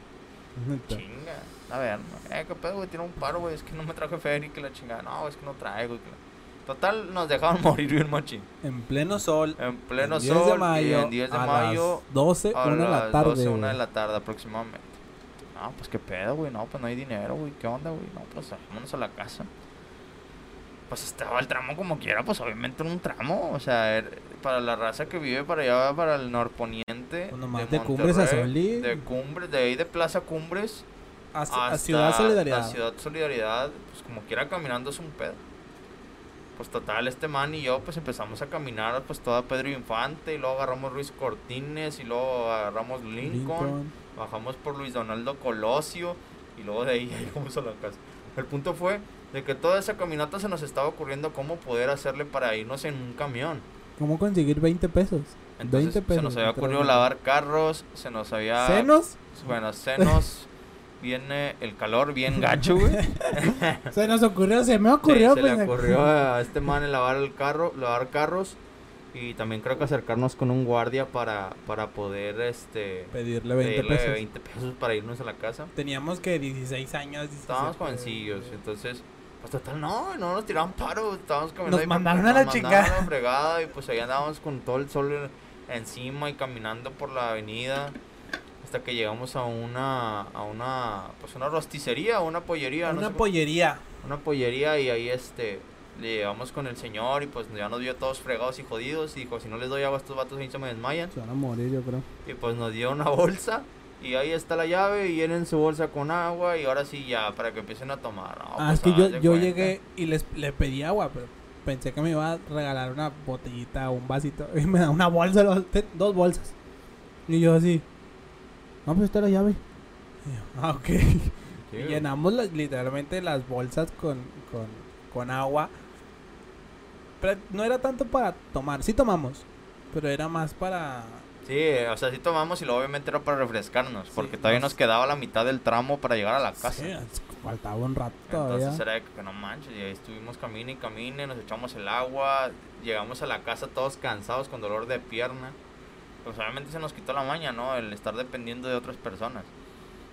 [SPEAKER 4] Chinga. A ver, eh, ¿qué pedo, güey? Tiene un paro, güey. Es que no me traje feria y que la chingada. No, es que no traigo. y que la- Total, nos dejaron morir bien machín.
[SPEAKER 3] En pleno sol.
[SPEAKER 4] En pleno
[SPEAKER 3] el 10
[SPEAKER 4] sol
[SPEAKER 3] de mayo,
[SPEAKER 4] y en 10 de
[SPEAKER 3] a
[SPEAKER 4] mayo
[SPEAKER 3] las 12,
[SPEAKER 4] a
[SPEAKER 3] 1 de la tarde.
[SPEAKER 4] 12, 1 de la tarde aproximadamente. No, pues qué pedo, güey. No, pues no hay dinero, güey. ¿Qué onda, güey? No, pues vámonos a la casa. pues estaba el tramo como quiera, pues obviamente en un tramo. O sea, er- para la raza que vive para allá, para el norponiente.
[SPEAKER 3] Pues de Cumbres a Soli.
[SPEAKER 4] De Cumbres, de ahí de Plaza Cumbres.
[SPEAKER 3] A, a
[SPEAKER 4] hasta
[SPEAKER 3] Ciudad Solidaridad.
[SPEAKER 4] La Ciudad Solidaridad, pues como quiera caminando es un pedo. Pues total, este man y yo pues empezamos a caminar pues toda Pedro Infante y luego agarramos Ruiz Cortines y luego agarramos Lincoln,
[SPEAKER 3] Lincoln.
[SPEAKER 4] bajamos por Luis Donaldo Colosio y luego de ahí llegamos a la casa. El punto fue de que toda esa caminata se nos estaba ocurriendo cómo poder hacerle para irnos en un camión.
[SPEAKER 3] ¿Cómo conseguir 20 pesos?
[SPEAKER 4] Entonces
[SPEAKER 3] 20 pesos.
[SPEAKER 4] se nos había ocurrido lavar carros, se nos había...
[SPEAKER 3] ¿Senos?
[SPEAKER 4] Bueno, senos, viene el calor bien gacho, güey.
[SPEAKER 3] Se nos ocurrió, se me
[SPEAKER 4] Sí,
[SPEAKER 3] ocurrió.
[SPEAKER 4] se
[SPEAKER 3] pues,
[SPEAKER 4] le ocurrió a este man el lavar el carro, lavar carros y también creo que acercarnos con un guardia para, para poder este
[SPEAKER 3] Pedirle 20
[SPEAKER 4] pedirle
[SPEAKER 3] pesos.
[SPEAKER 4] 20 pesos para irnos a la casa.
[SPEAKER 3] Teníamos que 16 años. 17,
[SPEAKER 4] Estábamos jovencillos, entonces pues total no, no nos tiraban paro, estábamos caminando
[SPEAKER 3] Nos mandaron a la
[SPEAKER 4] mandaron
[SPEAKER 3] chingada.
[SPEAKER 4] a la fregada y pues ahí andábamos con todo el sol encima y caminando por la avenida hasta que llegamos a una a una pues una rosticería, una pollería, no
[SPEAKER 3] Una
[SPEAKER 4] sé cómo-
[SPEAKER 3] pollería.
[SPEAKER 4] una pollería y ahí este le llevamos con el señor y pues ya nos vio todos fregados y jodidos y dijo si no les doy agua a estos vatos ahí se me desmayan
[SPEAKER 3] Se van a morir, yo creo.
[SPEAKER 4] y pues nos dio una bolsa y ahí está la llave y llenen su bolsa con agua y ahora sí ya para que empiecen a tomar No,
[SPEAKER 3] ah,
[SPEAKER 4] pues,
[SPEAKER 3] es que yo, yo
[SPEAKER 4] cuenta.
[SPEAKER 3] llegué y les le pedí agua, pero pensé que me iba a regalar una botellita o un vasito. Y me da una bolsa, dos bolsas. Y yo así. No, pues está la llave. Ah, ok. Y llenamos las- literalmente las bolsas con, con, con agua. Pero no era tanto para tomar. Sí tomamos. Pero era más para...
[SPEAKER 4] Sí, o sea, sí tomamos y luego obviamente era para refrescarnos
[SPEAKER 3] Sí,
[SPEAKER 4] porque todavía
[SPEAKER 3] nos-
[SPEAKER 4] nos quedaba la mitad del tramo para llegar a la casa.
[SPEAKER 3] Sí, faltaba un rato todavía.
[SPEAKER 4] Entonces era de que no manches, y ahí estuvimos camine y camine, nos echamos el agua, llegamos a la casa todos cansados con dolor de pierna. Pues obviamente se nos quitó la maña, ¿no? El estar dependiendo de otras personas.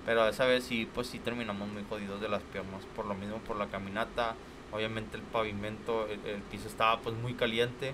[SPEAKER 4] Pero esa vez sí, pues sí terminamos muy jodidos de las piernas, por lo mismo por la caminata. Obviamente el pavimento, el, el piso estaba pues muy caliente.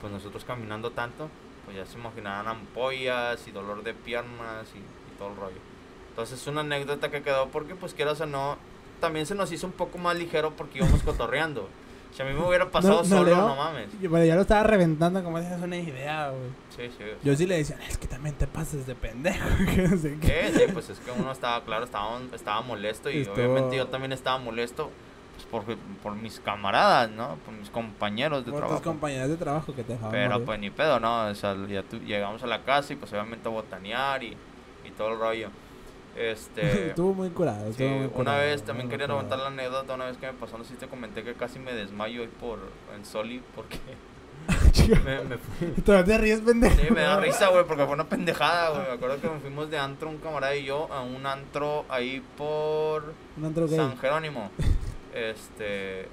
[SPEAKER 4] Pues nosotros caminando tanto, pues ya se imaginarán ampollas y dolor de piernas y, y todo el rollo. Entonces una anécdota que quedó porque pues quieras o no, también se nos hizo un poco más ligero porque íbamos cotorreando. Si a mí me hubiera pasado
[SPEAKER 3] No, no,
[SPEAKER 4] solo, no mames.
[SPEAKER 3] Y- Pero ya lo estaba reventando como esa es una idea, güey.
[SPEAKER 4] Sí, sí.
[SPEAKER 3] Yo sí le decía, es que también te pases de pendejo. que no sé qué.
[SPEAKER 4] Sí, sí, pues es que uno estaba, claro, estaba, estaba molesto y
[SPEAKER 3] Estuvo-
[SPEAKER 4] obviamente yo también estaba molesto pues, por, por mis camaradas, ¿no? Por mis compañeros de
[SPEAKER 3] Por tus
[SPEAKER 4] trabajo.
[SPEAKER 3] compañeras de trabajo que te dejaban
[SPEAKER 4] Pero
[SPEAKER 3] morir.
[SPEAKER 4] pues ni pedo, ¿no? O sea, ya tu- llegamos a la casa y pues obviamente botanear y, y todo el rollo. Este...
[SPEAKER 3] estuvo muy curado.
[SPEAKER 4] Sí,
[SPEAKER 3] estuvo muy
[SPEAKER 4] una
[SPEAKER 3] curado,
[SPEAKER 4] vez
[SPEAKER 3] muy
[SPEAKER 4] también quería levantar la anécdota, una vez que me pasó, no sé si te comenté que casi me desmayo ahí por en Soli porque me, me fui-
[SPEAKER 3] Todavía te ríes, pendejo.
[SPEAKER 4] Sí, me da risa, güey, porque fue una pendejada, güey. Me acuerdo que me fuimos de antro, un camarada y yo, a un antro ahí por
[SPEAKER 3] Un antro.
[SPEAKER 4] San Jerónimo. Este.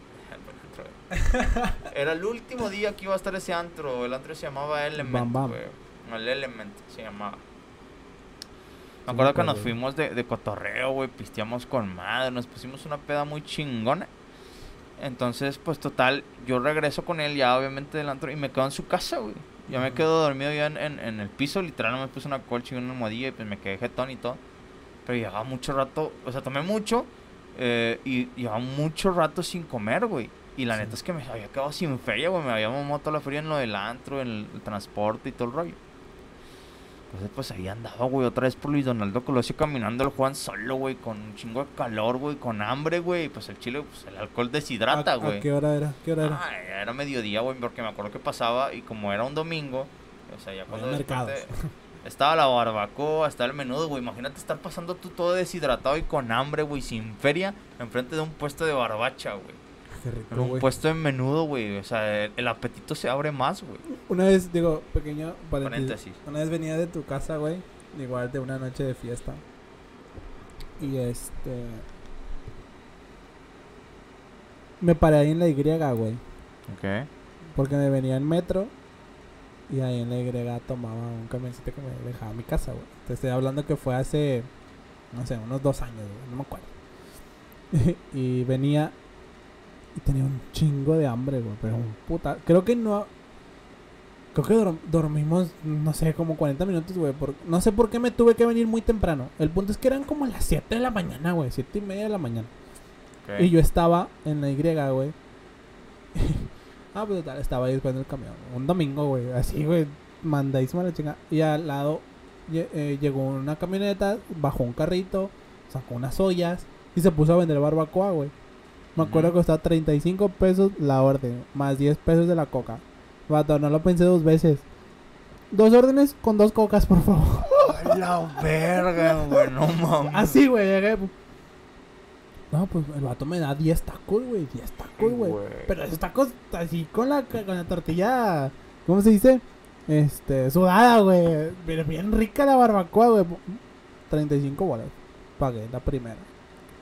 [SPEAKER 4] Era el último día que iba a estar ese antro. El antro se llamaba Element,
[SPEAKER 3] Bam Bam.
[SPEAKER 4] El Element se llamaba. Me acuerdo que
[SPEAKER 3] me
[SPEAKER 4] nos fuimos de, de cotorreo, güey. Pisteamos con madre. Nos pusimos una peda muy chingona. Entonces, pues total, yo regreso con él ya obviamente del antro y me quedo en su casa, güey. Ya me
[SPEAKER 3] Ujú.
[SPEAKER 4] quedo dormido ya en, en, en el piso, literal, me puse una colcha y una almohadilla y pues me quedé jetón y todo. Pero llevaba mucho rato, o sea, tomé mucho eh, y llevaba mucho rato sin comer, güey. Y la
[SPEAKER 3] Sí.
[SPEAKER 4] neta es que me había quedado sin feria, güey. Me había mamado toda la feria en lo del antro, en el, el transporte y todo el rollo. Entonces, pues ahí andaba, güey, otra vez por Luis Donaldo Colosio caminando el Juan solo, güey, con un chingo de calor, güey, con hambre, güey. Pues el chile, pues el alcohol deshidrata,
[SPEAKER 3] ¿A-
[SPEAKER 4] güey.
[SPEAKER 3] ¿A qué hora era? ¿Qué hora era?
[SPEAKER 4] Ah, era mediodía, güey, porque me acuerdo que pasaba y como era un domingo, o sea, ya cuando estaba la barbacoa, estaba el menudo, güey, imagínate estar pasando tú todo deshidratado y con hambre, güey, sin feria, enfrente de un puesto de barbacha, güey. En
[SPEAKER 3] rico,
[SPEAKER 4] un
[SPEAKER 3] güey.
[SPEAKER 4] puesto de menudo, güey, o sea, el, el apetito se abre más, güey.
[SPEAKER 3] Una vez, digo, pequeño paréntesis.
[SPEAKER 4] Paréntesis.
[SPEAKER 3] Una vez venía de tu casa, güey. Igual de una noche de fiesta. Y este. Me paré ahí en la Y, güey.
[SPEAKER 4] Ok.
[SPEAKER 3] Porque me venía en metro. Y ahí en la Y tomaba un camioncito que me dejaba a mi casa, güey. Te estoy hablando que fue hace. No sé, unos dos años, güey. No me acuerdo. y venía. Y tenía un chingo de hambre, güey. Pero un puta. Creo que no. Creo que dorm- dormimos, no sé, como 40 minutos, güey. por- No sé por qué me tuve que venir muy temprano. El punto es que eran como las 7 de la mañana, güey. 7 y media de la mañana. Y yo estaba en la Y, güey. ah, pues total, estaba ahí esperando el camión. Un domingo, güey. Así, güey. Mandadísima la chinga. Y al lado eh, llegó una camioneta, bajó un carrito, sacó unas ollas y se puso a vender barbacoa, güey. Me acuerdo que costaba 35 pesos la orden, más 10 pesos de la coca. Vato, no lo pensé dos veces. Dos órdenes con dos cocas, por favor.
[SPEAKER 4] La verga, güey, no mames.
[SPEAKER 3] Así, güey, llegué. No, pues el vato me da 10 tacos, güey. 10 tacos, güey.
[SPEAKER 4] Güey.
[SPEAKER 3] Pero esos tacos así con la, con la tortilla. ¿Cómo se dice? Este, sudada, güey. Pero bien rica la barbacoa, güey. 35 bolas. Pagué la primera.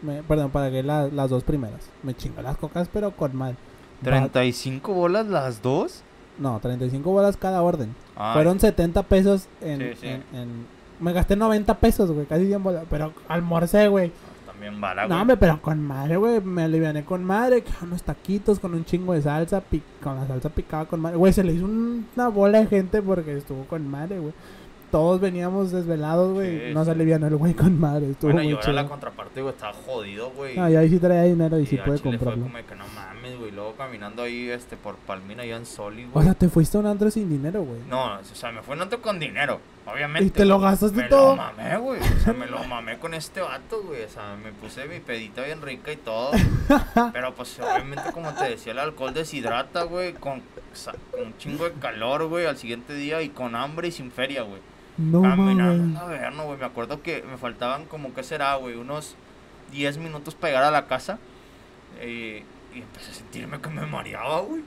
[SPEAKER 3] Me- perdón, pagué la- las dos primeras. Me chingó las cocas, pero con mal. Va-
[SPEAKER 4] 35 bolas las dos.
[SPEAKER 3] No, 35 bolas cada orden.
[SPEAKER 4] Ay,
[SPEAKER 3] Fueron 70 pesos en,
[SPEAKER 4] Sí, sí.
[SPEAKER 3] en- en- Me gasté 90 pesos, güey. Casi 100 bolas. Pero almorcé, güey.
[SPEAKER 4] También bala,
[SPEAKER 3] No,
[SPEAKER 4] güey.
[SPEAKER 3] hombre, pero con madre, güey. Me aliviané con madre. que Unos taquitos con un chingo de salsa. con la salsa picada con madre. Güey, se le hizo un- una bola de gente porque estuvo con madre, güey. Todos veníamos desvelados, güey.
[SPEAKER 4] Sí,
[SPEAKER 3] Nos
[SPEAKER 4] sí.
[SPEAKER 3] alivianó el güey con madre. Estuvo
[SPEAKER 4] Bueno,
[SPEAKER 3] muy
[SPEAKER 4] yo era
[SPEAKER 3] chido.
[SPEAKER 4] la contraparte, güey, estaba jodido, güey.
[SPEAKER 3] No, y ahí sí traía dinero y,
[SPEAKER 4] Y
[SPEAKER 3] sí
[SPEAKER 4] chile
[SPEAKER 3] comprarlo.
[SPEAKER 4] Fue como que no mames, güey. Luego caminando ahí, este, por Palmina, en Soli,
[SPEAKER 3] O
[SPEAKER 4] güey.
[SPEAKER 3] sea, te fuiste a un antro sin dinero, güey.
[SPEAKER 4] No, o sea, me fue un con dinero, obviamente.
[SPEAKER 3] ¿Y te lo gastaste
[SPEAKER 4] me
[SPEAKER 3] todo?
[SPEAKER 4] lo mamé, güey. O sea, me lo mamé con este vato, güey. O sea, me puse mi pedita bien rica y todo. Pero pues, obviamente, como te decía, el alcohol deshidrata, güey. Con, o sea, con un chingo de calor, güey, al siguiente día y con hambre y sin feria, güey.
[SPEAKER 3] No
[SPEAKER 4] Caminando,
[SPEAKER 3] mames.
[SPEAKER 4] a ver, no, güey. Me acuerdo que me faltaban como, ¿qué será, güey? Unos 10 minutos para llegar a la casa. eh, y empecé a sentirme que me mareaba, güey.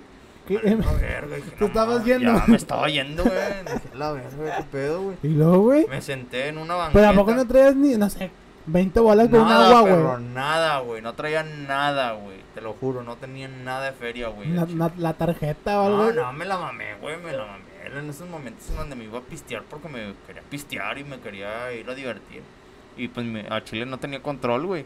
[SPEAKER 3] ¿Qué?
[SPEAKER 4] A
[SPEAKER 3] ¿Te
[SPEAKER 4] no
[SPEAKER 3] estabas
[SPEAKER 4] mames,
[SPEAKER 3] yendo?
[SPEAKER 4] Ya me estaba yendo, güey. La verga, qué pedo, güey.
[SPEAKER 3] ¿Y luego, güey?
[SPEAKER 4] Me senté en una banqueta.
[SPEAKER 3] Pero ¿a poco no traías ni, no sé, 20 bolas con
[SPEAKER 4] Nada,
[SPEAKER 3] agua, güey?
[SPEAKER 4] nada, güey. No traía nada, güey. Te lo juro, no tenía nada de feria, güey.
[SPEAKER 3] La, la- la tarjeta o algo.
[SPEAKER 4] No, no, me la mamé, güey, me la mamé. Era en esos momentos en donde me iba a pistear porque me quería pistear y me quería ir a divertir. Y pues me- a Chile no tenía control, güey.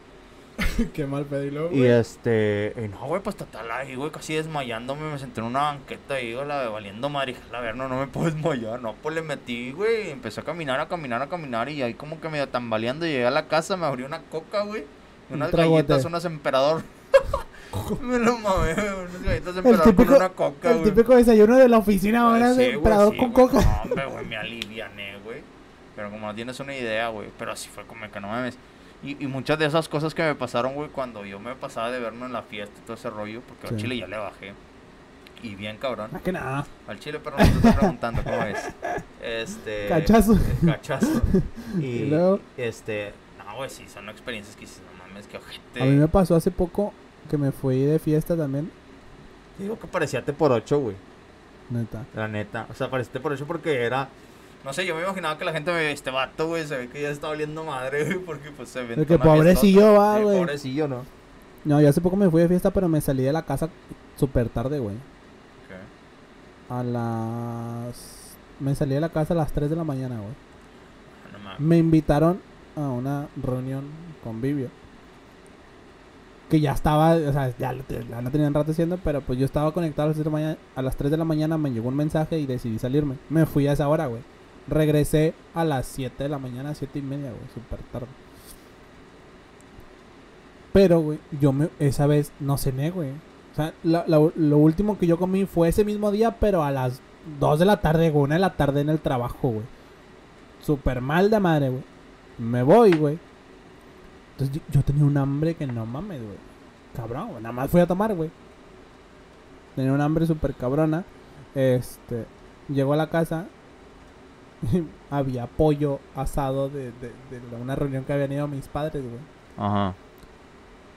[SPEAKER 3] Qué mal pedo. Y luego,
[SPEAKER 4] Y
[SPEAKER 3] güey.
[SPEAKER 4] este, y no, güey, pues total ahí, güey, casi desmayándome, me senté en una banqueta y, güey, la valiendo madre, la ver, no, no me puedo desmayar, no, pues le metí, güey, y empecé a caminar, a caminar, a caminar, y ahí como que medio tambaleando, llegué a la casa, me abrió una coca, güey, y
[SPEAKER 3] Un
[SPEAKER 4] unas
[SPEAKER 3] tragote.
[SPEAKER 4] galletas, unas emperador, me lo mamé, galletas
[SPEAKER 3] El típico,
[SPEAKER 4] con una coca,
[SPEAKER 3] el
[SPEAKER 4] güey.
[SPEAKER 3] típico desayuno de la oficina ahora
[SPEAKER 4] Sí,
[SPEAKER 3] emperador
[SPEAKER 4] sí,
[SPEAKER 3] con
[SPEAKER 4] güey,
[SPEAKER 3] coca.
[SPEAKER 4] No, hombre, güey, me aliviané, güey. Pero como no tienes una idea, güey. Pero así fue como que no mames. Y, y muchas de esas cosas que me pasaron, güey, cuando yo me pasaba de verme en la fiesta y todo ese rollo, porque al
[SPEAKER 3] Sí.
[SPEAKER 4] chile ya le bajé. Y bien cabrón.
[SPEAKER 3] Más que nada.
[SPEAKER 4] Al chile, pero no te estoy preguntando cómo es. Este.
[SPEAKER 3] Cachazo.
[SPEAKER 4] Cachazo. Y,
[SPEAKER 3] Y luego-
[SPEAKER 4] este. No, güey, sí, son experiencias que dices, no mames, que ojete.
[SPEAKER 3] A mí me pasó hace poco que me fui de fiesta también.
[SPEAKER 4] Digo que parecía T por 8, güey.
[SPEAKER 3] Neta.
[SPEAKER 4] La neta. O sea, pareciste por eso porque era. No sé, yo me imaginaba que la gente me este vato, güey. Se ve que ya está oliendo madre, güey. Porque pues se ve.
[SPEAKER 3] De que pobrecillo va, güey.
[SPEAKER 4] Pobrecillo, ¿no?
[SPEAKER 3] No, yo hace poco me fui de fiesta, pero me salí de la casa súper tarde, güey.
[SPEAKER 4] Ok.
[SPEAKER 3] A las... Me salí de la casa a las 3 de la mañana, güey.
[SPEAKER 4] No mames.
[SPEAKER 3] Me invitaron a una reunión convivio. Que ya estaba, o sea, ya, ya lo tenían rato haciendo, pero pues yo estaba conectado a las, 3 de la mañana, a las 3 de la mañana, me llegó un mensaje y decidí salirme. Me fui a esa hora, güey. Regresé a las 7 de la mañana, 7 y media, güey, súper tarde. Pero, güey, yo me, esa vez no cené, güey. O sea, la- la- lo último que yo comí fue ese mismo día, pero a las 2 de la tarde, güey, 1 de la tarde en el trabajo, güey. Súper mal de madre, güey. Me voy, güey. Entonces yo, yo tenía un hambre que no mames, güey. Cabrón, güey. Nada más fui a tomar, güey. Tenía un hambre súper cabrona. Este. Llegó a la casa. y había pollo asado de, de, de una reunión que habían ido mis padres, güey.
[SPEAKER 4] Ajá.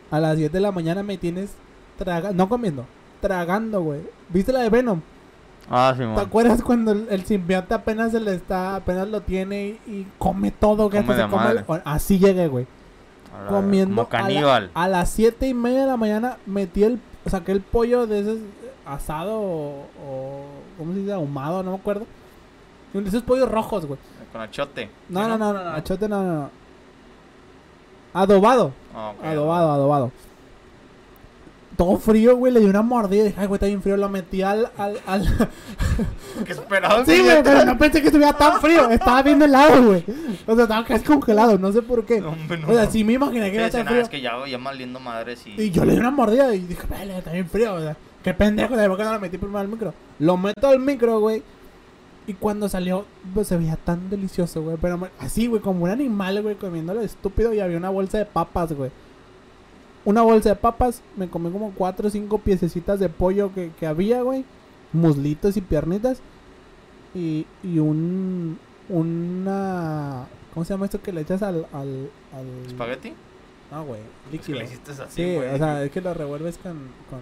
[SPEAKER 3] A las 10 de la mañana me tienes tragando. No comiendo, tragando, güey. ¿Viste la de Venom?
[SPEAKER 4] Ah, sí,
[SPEAKER 3] ¿Te acuerdas cuando el, el simbionte apenas se le está, apenas lo tiene y, y come todo? Que
[SPEAKER 4] Come
[SPEAKER 3] se come así llegué, güey. Comiendo
[SPEAKER 4] Como
[SPEAKER 3] a la-
[SPEAKER 4] caníbal.
[SPEAKER 3] A, las 7 y media de la mañana metí el, saqué el pollo de ese asado o, o ¿cómo se dice? Ahumado, no me acuerdo. De esos pollos rojos, güey.
[SPEAKER 4] Con achote.
[SPEAKER 3] No,
[SPEAKER 4] ¿Sí,
[SPEAKER 3] no, no, no, no, achote no, no, no. Adobado.
[SPEAKER 4] Ah.
[SPEAKER 3] Adobado, adobado. Todo frío, güey, le di una mordida y dije, ay, güey, está bien frío. Lo metí al... al, al...
[SPEAKER 4] ¿Qué esperabas?
[SPEAKER 3] sí, güey, pero no pensé que estuviera tan frío. Estaba bien helado, güey. O sea, estaba casi congelado, no sé por qué.
[SPEAKER 4] No, hombre, no.
[SPEAKER 3] O sea, sí me imaginé que
[SPEAKER 4] Sí,
[SPEAKER 3] iba a
[SPEAKER 4] sí,
[SPEAKER 3] estar
[SPEAKER 4] nada,
[SPEAKER 3] frío.
[SPEAKER 4] es que ya, ya maliendo madres y...
[SPEAKER 3] Y yo le di una mordida y dije, vale, está bien frío. O sea, qué pendejo, ¿por qué no lo metí primero al micro? Lo meto al micro, güey. Y cuando salió, pues se veía tan delicioso, güey. Pero así, güey, como un animal, güey, comiéndolo estúpido. Y había una bolsa de papas, güey. Una bolsa de papas, me comí como cuatro o cinco piececitas de pollo que, que había, güey. Muslitos y piernitas. Y, y un. Una. ¿Cómo se llama esto que le echas al. al, al...
[SPEAKER 4] ¿Espagueti?
[SPEAKER 3] No, güey.
[SPEAKER 4] Es que
[SPEAKER 3] Líquido.
[SPEAKER 4] le hiciste así,
[SPEAKER 3] Sí,
[SPEAKER 4] güey.
[SPEAKER 3] o sea, es que lo revuelves con. con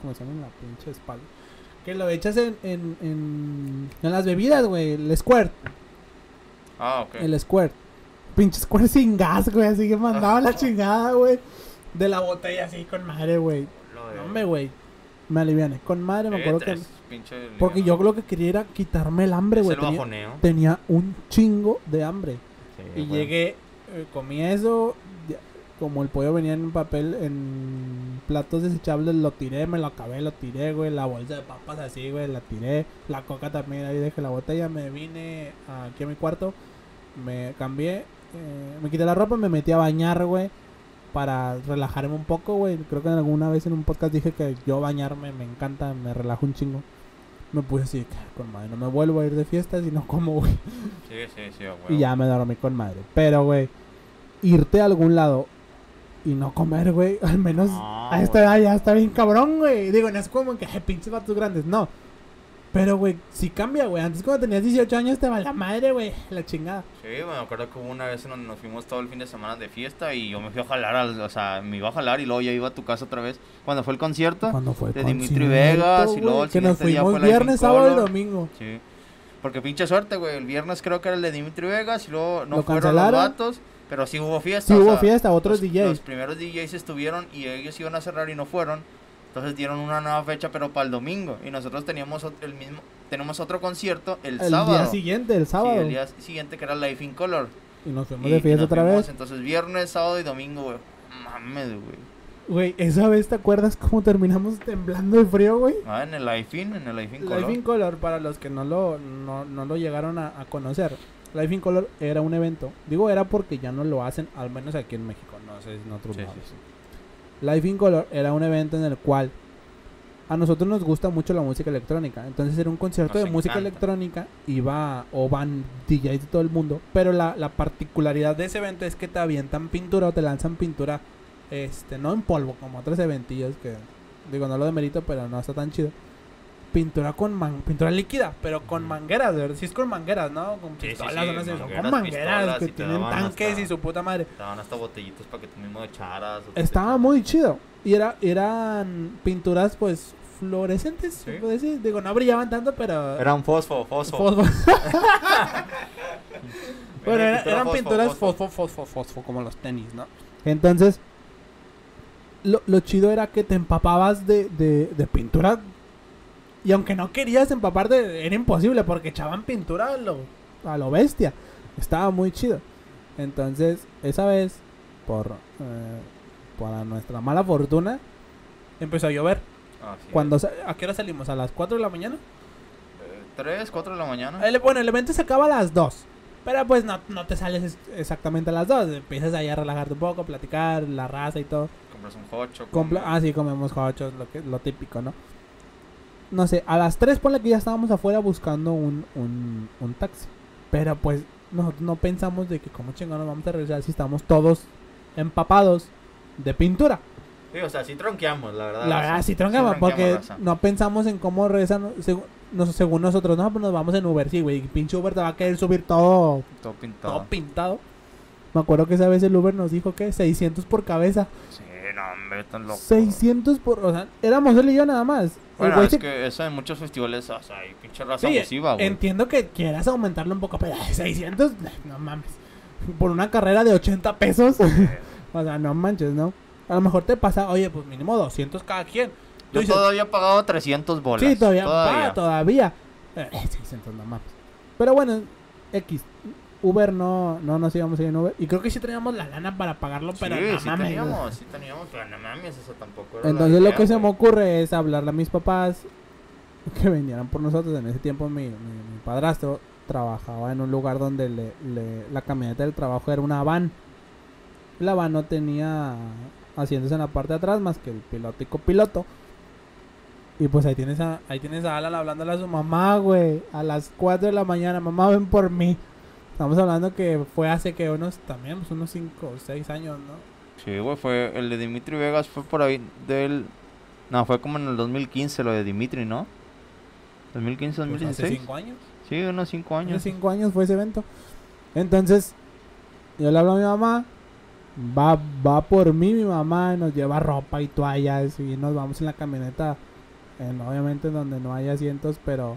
[SPEAKER 3] ¿Cómo se llama en la pinche espalda? Que lo echas en, en, en, en las bebidas, güey. El squirt.
[SPEAKER 4] Ah, ok.
[SPEAKER 3] El squirt. Pinche squirt sin gas, güey. Así que mandaba la chingada, güey. De la botella así con madre, güey. No me, güey. Me aliviané. Con madre me
[SPEAKER 4] Eh,
[SPEAKER 3] acuerdo que. Porque yo lo que quería era quitarme el hambre, güey. Tenía, tenía un chingo de hambre.
[SPEAKER 4] Sí,
[SPEAKER 3] Y llegué, eh, comí eso, ya- como el pollo venía en papel, en platos desechables, lo tiré, me lo acabé, lo tiré, güey, la bolsa de papas así, güey, la tiré, la coca también, ahí dejé la botella, me vine aquí a mi cuarto, me cambié, eh, me quité la ropa, me metí a bañar, güey, para relajarme un poco, güey, creo que alguna vez en un podcast dije que yo bañarme me encanta, me relajo un chingo. Me puse así, "Ah, con madre, no me vuelvo a ir de fiesta si no como, güey.
[SPEAKER 4] Sí, sí, sí, a
[SPEAKER 3] Y ya me dormí con madre. Pero, güey, irte a algún lado y no comer, güey, al menos
[SPEAKER 4] No,
[SPEAKER 3] a esta
[SPEAKER 4] güey.
[SPEAKER 3] edad ya está bien cabrón, güey. Digo, no es como que "Ay, pinches vatos grandes, no. Pero, güey, sí cambia, güey. Antes cuando tenías 18 años te va la madre, güey, la chingada.
[SPEAKER 4] Sí, me acuerdo que hubo una vez en donde nos fuimos todo el fin de semana de fiesta y yo me fui a jalar, al- o sea, me iba a jalar y luego ya iba a tu casa otra vez. Cuando fue el concierto,
[SPEAKER 3] Cuando fue el
[SPEAKER 4] de Dimitri Vegas y luego el
[SPEAKER 3] que nos
[SPEAKER 4] día fue
[SPEAKER 3] viernes, sábado y domingo.
[SPEAKER 4] Sí. Porque pinche suerte, güey. El viernes creo que era el de Dimitri Vegas y luego no
[SPEAKER 3] Lo
[SPEAKER 4] fueron
[SPEAKER 3] cancelaron.
[SPEAKER 4] los vatos. Pero sí hubo fiesta.
[SPEAKER 3] Sí
[SPEAKER 4] o
[SPEAKER 3] hubo
[SPEAKER 4] sea,
[SPEAKER 3] fiesta, otros
[SPEAKER 4] los,
[SPEAKER 3] DJs.
[SPEAKER 4] Los primeros DJs estuvieron y ellos iban a cerrar y no fueron. Entonces dieron una nueva fecha, pero para el domingo. Y nosotros teníamos ot- el mismo, tenemos otro concierto el,
[SPEAKER 3] El
[SPEAKER 4] sábado.
[SPEAKER 3] día siguiente, el
[SPEAKER 4] Sí,
[SPEAKER 3] sábado.
[SPEAKER 4] el día siguiente que era Life in Color.
[SPEAKER 3] Y nos fuimos
[SPEAKER 4] Y-
[SPEAKER 3] de fiesta otra
[SPEAKER 4] fuimos,
[SPEAKER 3] vez.
[SPEAKER 4] Entonces viernes, sábado y domingo, güey. Mames, güey.
[SPEAKER 3] Güey, esa vez, ¿te acuerdas cómo terminamos temblando de frío, güey?
[SPEAKER 4] Ah, en el Life in, en el Life in Color.
[SPEAKER 3] Life in Color, para los que no lo, no, no lo llegaron a, a conocer, Life in Color era un evento. Digo era porque ya no lo hacen, al menos aquí en México, no sé en otros
[SPEAKER 4] Sí, sí,
[SPEAKER 3] lados.
[SPEAKER 4] sí.
[SPEAKER 3] Life in Color era un evento en el cual a nosotros nos gusta mucho la música electrónica. Entonces era un concierto
[SPEAKER 4] Nos
[SPEAKER 3] de música electrónica, iba o van DJs de todo el mundo, pero la, la particularidad de ese evento es que te avientan pintura o te lanzan pintura, este, no en polvo como otros eventillos que digo no lo demerito, pero no está tan chido. Pintura con man pintura líquida, pero con mangueras, ¿verdad? Sí es con mangueras, ¿no? Con
[SPEAKER 4] Sí,
[SPEAKER 3] pistolas,
[SPEAKER 4] sí,
[SPEAKER 3] o no sé, son
[SPEAKER 4] mangueras,
[SPEAKER 3] con mangueras que tienen tanques
[SPEAKER 4] hasta-
[SPEAKER 3] y su puta madre.
[SPEAKER 4] Te daban hasta botellitos para que tú mismo echaras.
[SPEAKER 3] Estaba muy chido. Y era, eran pinturas, pues, fluorescentes.
[SPEAKER 4] Sí.
[SPEAKER 3] decir. Digo, no brillaban tanto, pero.
[SPEAKER 4] Era un fosfo, fosfo.
[SPEAKER 3] fosfo. bueno,
[SPEAKER 4] Era
[SPEAKER 3] eran
[SPEAKER 4] fosfo,
[SPEAKER 3] pinturas
[SPEAKER 4] fosfo.
[SPEAKER 3] fosfo, fosfo, fosfo, como los tenis, ¿no? Entonces, lo, lo chido era que te empapabas de, de, de pintura. Y aunque no querías empaparte, era imposible porque echaban pintura a lo, a lo bestia. Estaba muy chido. Entonces, esa vez, por, eh, para nuestra mala fortuna, empezó a llover.
[SPEAKER 4] Ah, sí.
[SPEAKER 3] Cuando ¿A qué hora salimos? ¿A las 4 de la mañana?
[SPEAKER 4] Eh, Tres, cuatro de la mañana.
[SPEAKER 3] El- bueno, el evento se acaba a las 2. Pero pues no, no te sales es- exactamente a las 2. Empiezas ahí a relajarte un poco, platicar, la raza y todo.
[SPEAKER 4] Compras un hocho.
[SPEAKER 3] Compla- ah, sí, comemos hochos, lo, que, lo típico, ¿no? No sé, a las 3 ponle que ya estábamos afuera buscando un, un, un taxi. Pero pues nosotros no pensamos de que como chingón nos vamos a regresar si estamos todos empapados de pintura.
[SPEAKER 4] Sí, o sea, sí tronqueamos, la verdad.
[SPEAKER 3] La verdad, sí troncamos, porque no pensamos en cómo regresan, según, según nosotros, no, pues nos vamos en Uber, sí, güey, pinche Uber te va a querer subir todo,
[SPEAKER 4] Todo pintado.
[SPEAKER 3] todo pintado. Me acuerdo que esa vez el Uber nos dijo que 600 por cabeza.
[SPEAKER 4] Sí, no, hombre, tan loco.
[SPEAKER 3] 600 por, o sea, éramos él y yo nada más.
[SPEAKER 4] Bueno, es
[SPEAKER 3] se-
[SPEAKER 4] que eso en muchos festivales, o sea, hay pinche raza
[SPEAKER 3] Sí,
[SPEAKER 4] abusiva, güey.
[SPEAKER 3] entiendo que quieras aumentarlo un poco, pero ay, 600, no mames. Por una carrera de 80 pesos, o sea, no manches, ¿no? A lo mejor te pasa, oye, pues mínimo 200 cada quien.
[SPEAKER 4] Yo
[SPEAKER 3] dices,
[SPEAKER 4] todavía he pagado 300 bolas.
[SPEAKER 3] Sí, todavía,
[SPEAKER 4] Todavía.
[SPEAKER 3] todavía. Eh, 600 no mames. Pero bueno, X. Uber no, no nos íbamos a ir en Uber. Y creo que sí teníamos la lana para pagarlo, pero
[SPEAKER 4] sí,
[SPEAKER 3] no
[SPEAKER 4] sí
[SPEAKER 3] mames.
[SPEAKER 4] teníamos, sí teníamos, pero no mames, eso tampoco era
[SPEAKER 3] Entonces lo que se me ocurre es hablarle a mis papás que vinieran por nosotros. En ese tiempo mi, mi- mi padrastro trabajaba en un lugar donde le, le- la camioneta del trabajo era una van. La van no tenía asientos en la parte de atrás más que el piloto y copiloto. Y pues ahí tienes a, ahí tienes a Alan hablándole a su mamá, güey. A las 4 de la mañana. Mamá, ven por mí. Estamos hablando que fue hace que unos, también, pues unos 5 o 6 años, ¿no?
[SPEAKER 4] Sí, güey, fue el de Dimitri Vegas fue por ahí del no, fue como en el 2015 lo de Dimitri, ¿no? 2015,
[SPEAKER 3] Pues
[SPEAKER 4] 2016.
[SPEAKER 3] hace 5 años.
[SPEAKER 4] Sí, unos 5
[SPEAKER 3] Hace
[SPEAKER 4] años.
[SPEAKER 3] 5 años fue ese evento. Entonces, yo le hablo a mi mamá. Va, va por mí mi mamá. Nos lleva ropa y toallas. Y nos vamos en la camioneta. en- obviamente donde no hay asientos, pero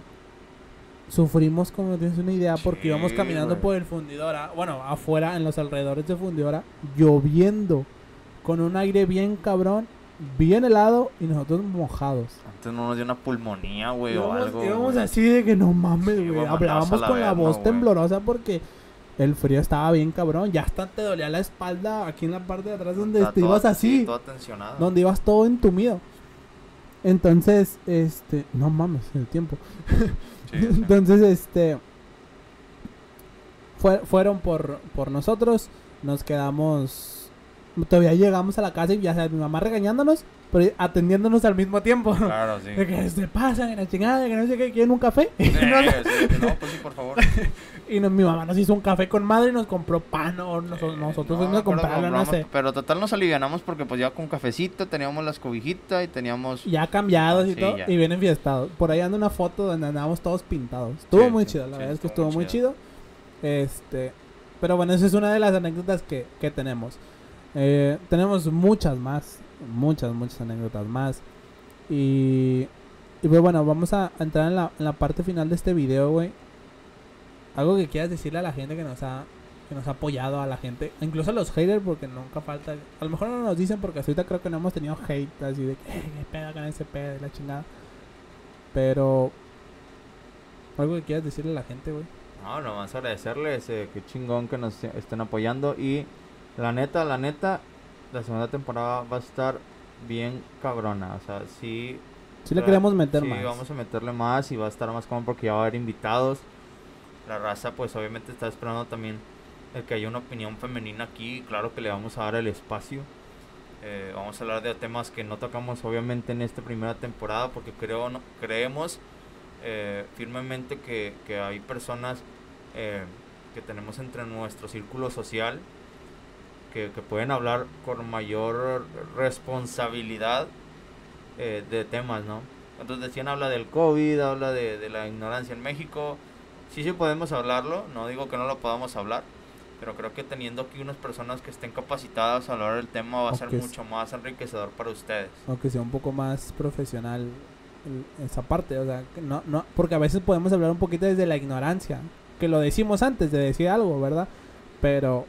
[SPEAKER 3] sufrimos como no tienes una idea porque
[SPEAKER 4] Sí,
[SPEAKER 3] íbamos caminando por el fundidora, bueno, afuera en los alrededores de fundidora, lloviendo, con un aire bien cabrón, bien helado y nosotros mojados.
[SPEAKER 4] Antes no nos dio una pulmonía, güey, o algo.
[SPEAKER 3] íbamos así de que no mames, güey. Hablábamos
[SPEAKER 4] la
[SPEAKER 3] con la voz temblorosa porque el frío estaba bien cabrón. Ya hasta te dolía la espalda aquí en la parte de atrás donde
[SPEAKER 4] Está
[SPEAKER 3] te ibas
[SPEAKER 4] sí,
[SPEAKER 3] así.
[SPEAKER 4] todo tensionado.
[SPEAKER 3] donde ibas todo entumido. Entonces, este, no mames, el tiempo.
[SPEAKER 4] Sí.
[SPEAKER 3] Entonces, este, fue- fueron por, por nosotros, nos quedamos, todavía llegamos a la casa y ya sabes, mi mamá regañándonos, pero atendiéndonos al mismo tiempo.
[SPEAKER 4] Claro, sí.
[SPEAKER 3] De que se pasan en la chingada, que no sé qué, quieren un café.
[SPEAKER 4] Sí,
[SPEAKER 3] no.
[SPEAKER 4] sí, no, pues sí, por favor.
[SPEAKER 3] Y nos- mi mamá nos hizo un café con madre y nos compró pan o nos-
[SPEAKER 4] Eh,
[SPEAKER 3] nosotros
[SPEAKER 4] no,
[SPEAKER 3] a comprarlo, no sé.
[SPEAKER 4] Pero total nos alivianamos porque pues ya con cafecito teníamos las cobijitas y teníamos...
[SPEAKER 3] Ya cambiados
[SPEAKER 4] Ah,
[SPEAKER 3] y
[SPEAKER 4] sí,
[SPEAKER 3] todo,
[SPEAKER 4] ya.
[SPEAKER 3] y bien enfiestados. Por ahí anda una foto donde andábamos todos pintados. Estuvo
[SPEAKER 4] Sí,
[SPEAKER 3] muy
[SPEAKER 4] sí,
[SPEAKER 3] chido, la verdad es que
[SPEAKER 4] estuvo muy
[SPEAKER 3] chido. Este, pero bueno, esa es una de las anécdotas que, que tenemos. Eh, tenemos muchas más, muchas, muchas anécdotas más. Y, y pues bueno, vamos a a entrar en la, en la parte final de este video, güey. Algo que quieras decirle a la gente que nos ha que nos ha apoyado, a la gente, incluso a los haters, porque nunca falta. A lo mejor no nos dicen porque ahorita creo que no hemos tenido hate así de que, "Eh, qué pedo con ese pedo y la chingada. Pero, algo que quieras decirle a la gente, güey.
[SPEAKER 4] No, nomás agradecerles, eh, qué chingón que nos estén apoyando y la neta, la neta, la segunda temporada va a estar bien cabrona, o sea, sí...
[SPEAKER 3] Si le queremos meter
[SPEAKER 4] sí,
[SPEAKER 3] más.
[SPEAKER 4] vamos a meterle más y va a estar más cómodo porque ya va a haber invitados. La raza pues obviamente está esperando también el que haya una opinión femenina aquí, claro que le vamos a dar el espacio. Eh, vamos a hablar de temas que no tocamos obviamente en esta primera temporada porque creo creemos eh, firmemente que, que hay personas eh, que tenemos entre nuestro círculo social que, que pueden hablar con mayor responsabilidad de temas, ¿no? Entonces decían, habla del COVID, habla de, de la ignorancia en México. Sí, sí podemos hablarlo, no digo que no lo podamos hablar, pero creo que teniendo aquí unas personas que estén capacitadas a hablar del tema va a ser mucho más enriquecedor para ustedes.
[SPEAKER 3] Aunque sea un poco más profesional esa parte, o sea, que no, no, porque a veces podemos hablar un poquito desde la ignorancia, que lo decimos antes de decir algo, ¿verdad? Pero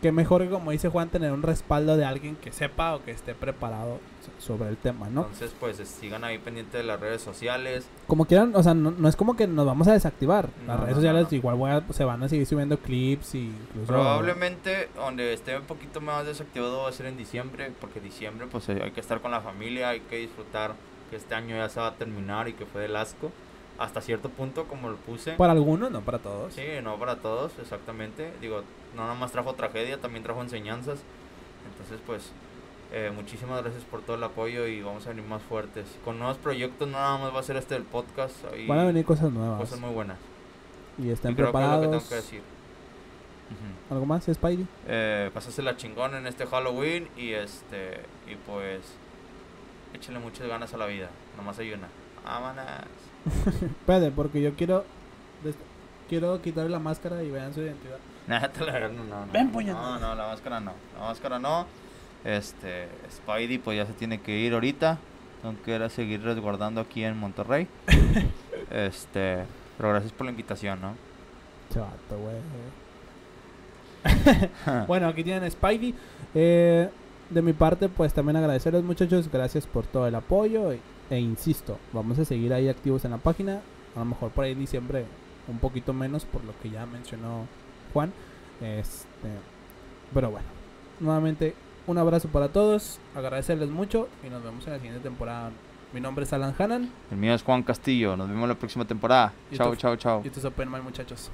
[SPEAKER 3] que mejor que como dice Juan tener un respaldo de alguien que sepa o que esté preparado sobre el tema, ¿no?
[SPEAKER 4] Entonces, pues es- sigan ahí pendientes de las redes sociales.
[SPEAKER 3] Como quieran, o sea, no, no es como que nos vamos a desactivar.
[SPEAKER 4] No,
[SPEAKER 3] Las redes sociales
[SPEAKER 4] no.
[SPEAKER 3] igual voy a- se van a seguir subiendo clips y incluso
[SPEAKER 4] Probablemente donde esté un poquito más desactivado va a ser en diciembre, porque diciembre pues eh, hay que estar con la familia, hay que disfrutar que este año ya se va a terminar y que fue del asco. Hasta cierto punto, como lo puse.
[SPEAKER 3] para algunos, no para todos.
[SPEAKER 4] Sí, no para todos, exactamente. Digo, no nada más trajo tragedia, también trajo enseñanzas. Entonces, pues, eh, muchísimas gracias por todo el apoyo y vamos a venir más fuertes. Con nuevos proyectos, no nada más va a ser este del podcast.
[SPEAKER 3] Van a venir cosas nuevas
[SPEAKER 4] cosas muy buenas.
[SPEAKER 3] y estén
[SPEAKER 4] Y creo que es lo que
[SPEAKER 3] preparados.
[SPEAKER 4] tengo que decir.
[SPEAKER 3] ¿Algo más, Spidey?
[SPEAKER 4] Eh, pásasela chingón en este Halloween y este y pues échenle muchas ganas a la vida. Nomás hay una. Vámonos.
[SPEAKER 3] Espérate, porque yo quiero. Quiero quitarle la máscara y vean su identidad.
[SPEAKER 4] Nah, te la- no, no, no.
[SPEAKER 3] Ven.
[SPEAKER 4] No, no, la máscara no. La máscara no. Este, Spidey pues ya se tiene que ir ahorita. Tengo que ir a seguir resguardando aquí en Monterrey. este, pero gracias por la invitación, ¿no?
[SPEAKER 3] Chato, güey. bueno, aquí tienen Spidey. Eh, de mi parte, pues también agradecerles, muchachos. Gracias por todo el apoyo. E, e insisto, vamos a seguir ahí activos en la página. A lo mejor por ahí en diciembre un poquito menos, por lo que ya mencionó Juan. Este, pero bueno, nuevamente un abrazo para todos. Agradecerles mucho y nos vemos en la siguiente temporada. Mi nombre es Alan Hanan
[SPEAKER 4] El mío es Juan Castillo. Nos vemos la próxima temporada. Chao, chao, chao.
[SPEAKER 3] y esto es Open Mind, muchachos.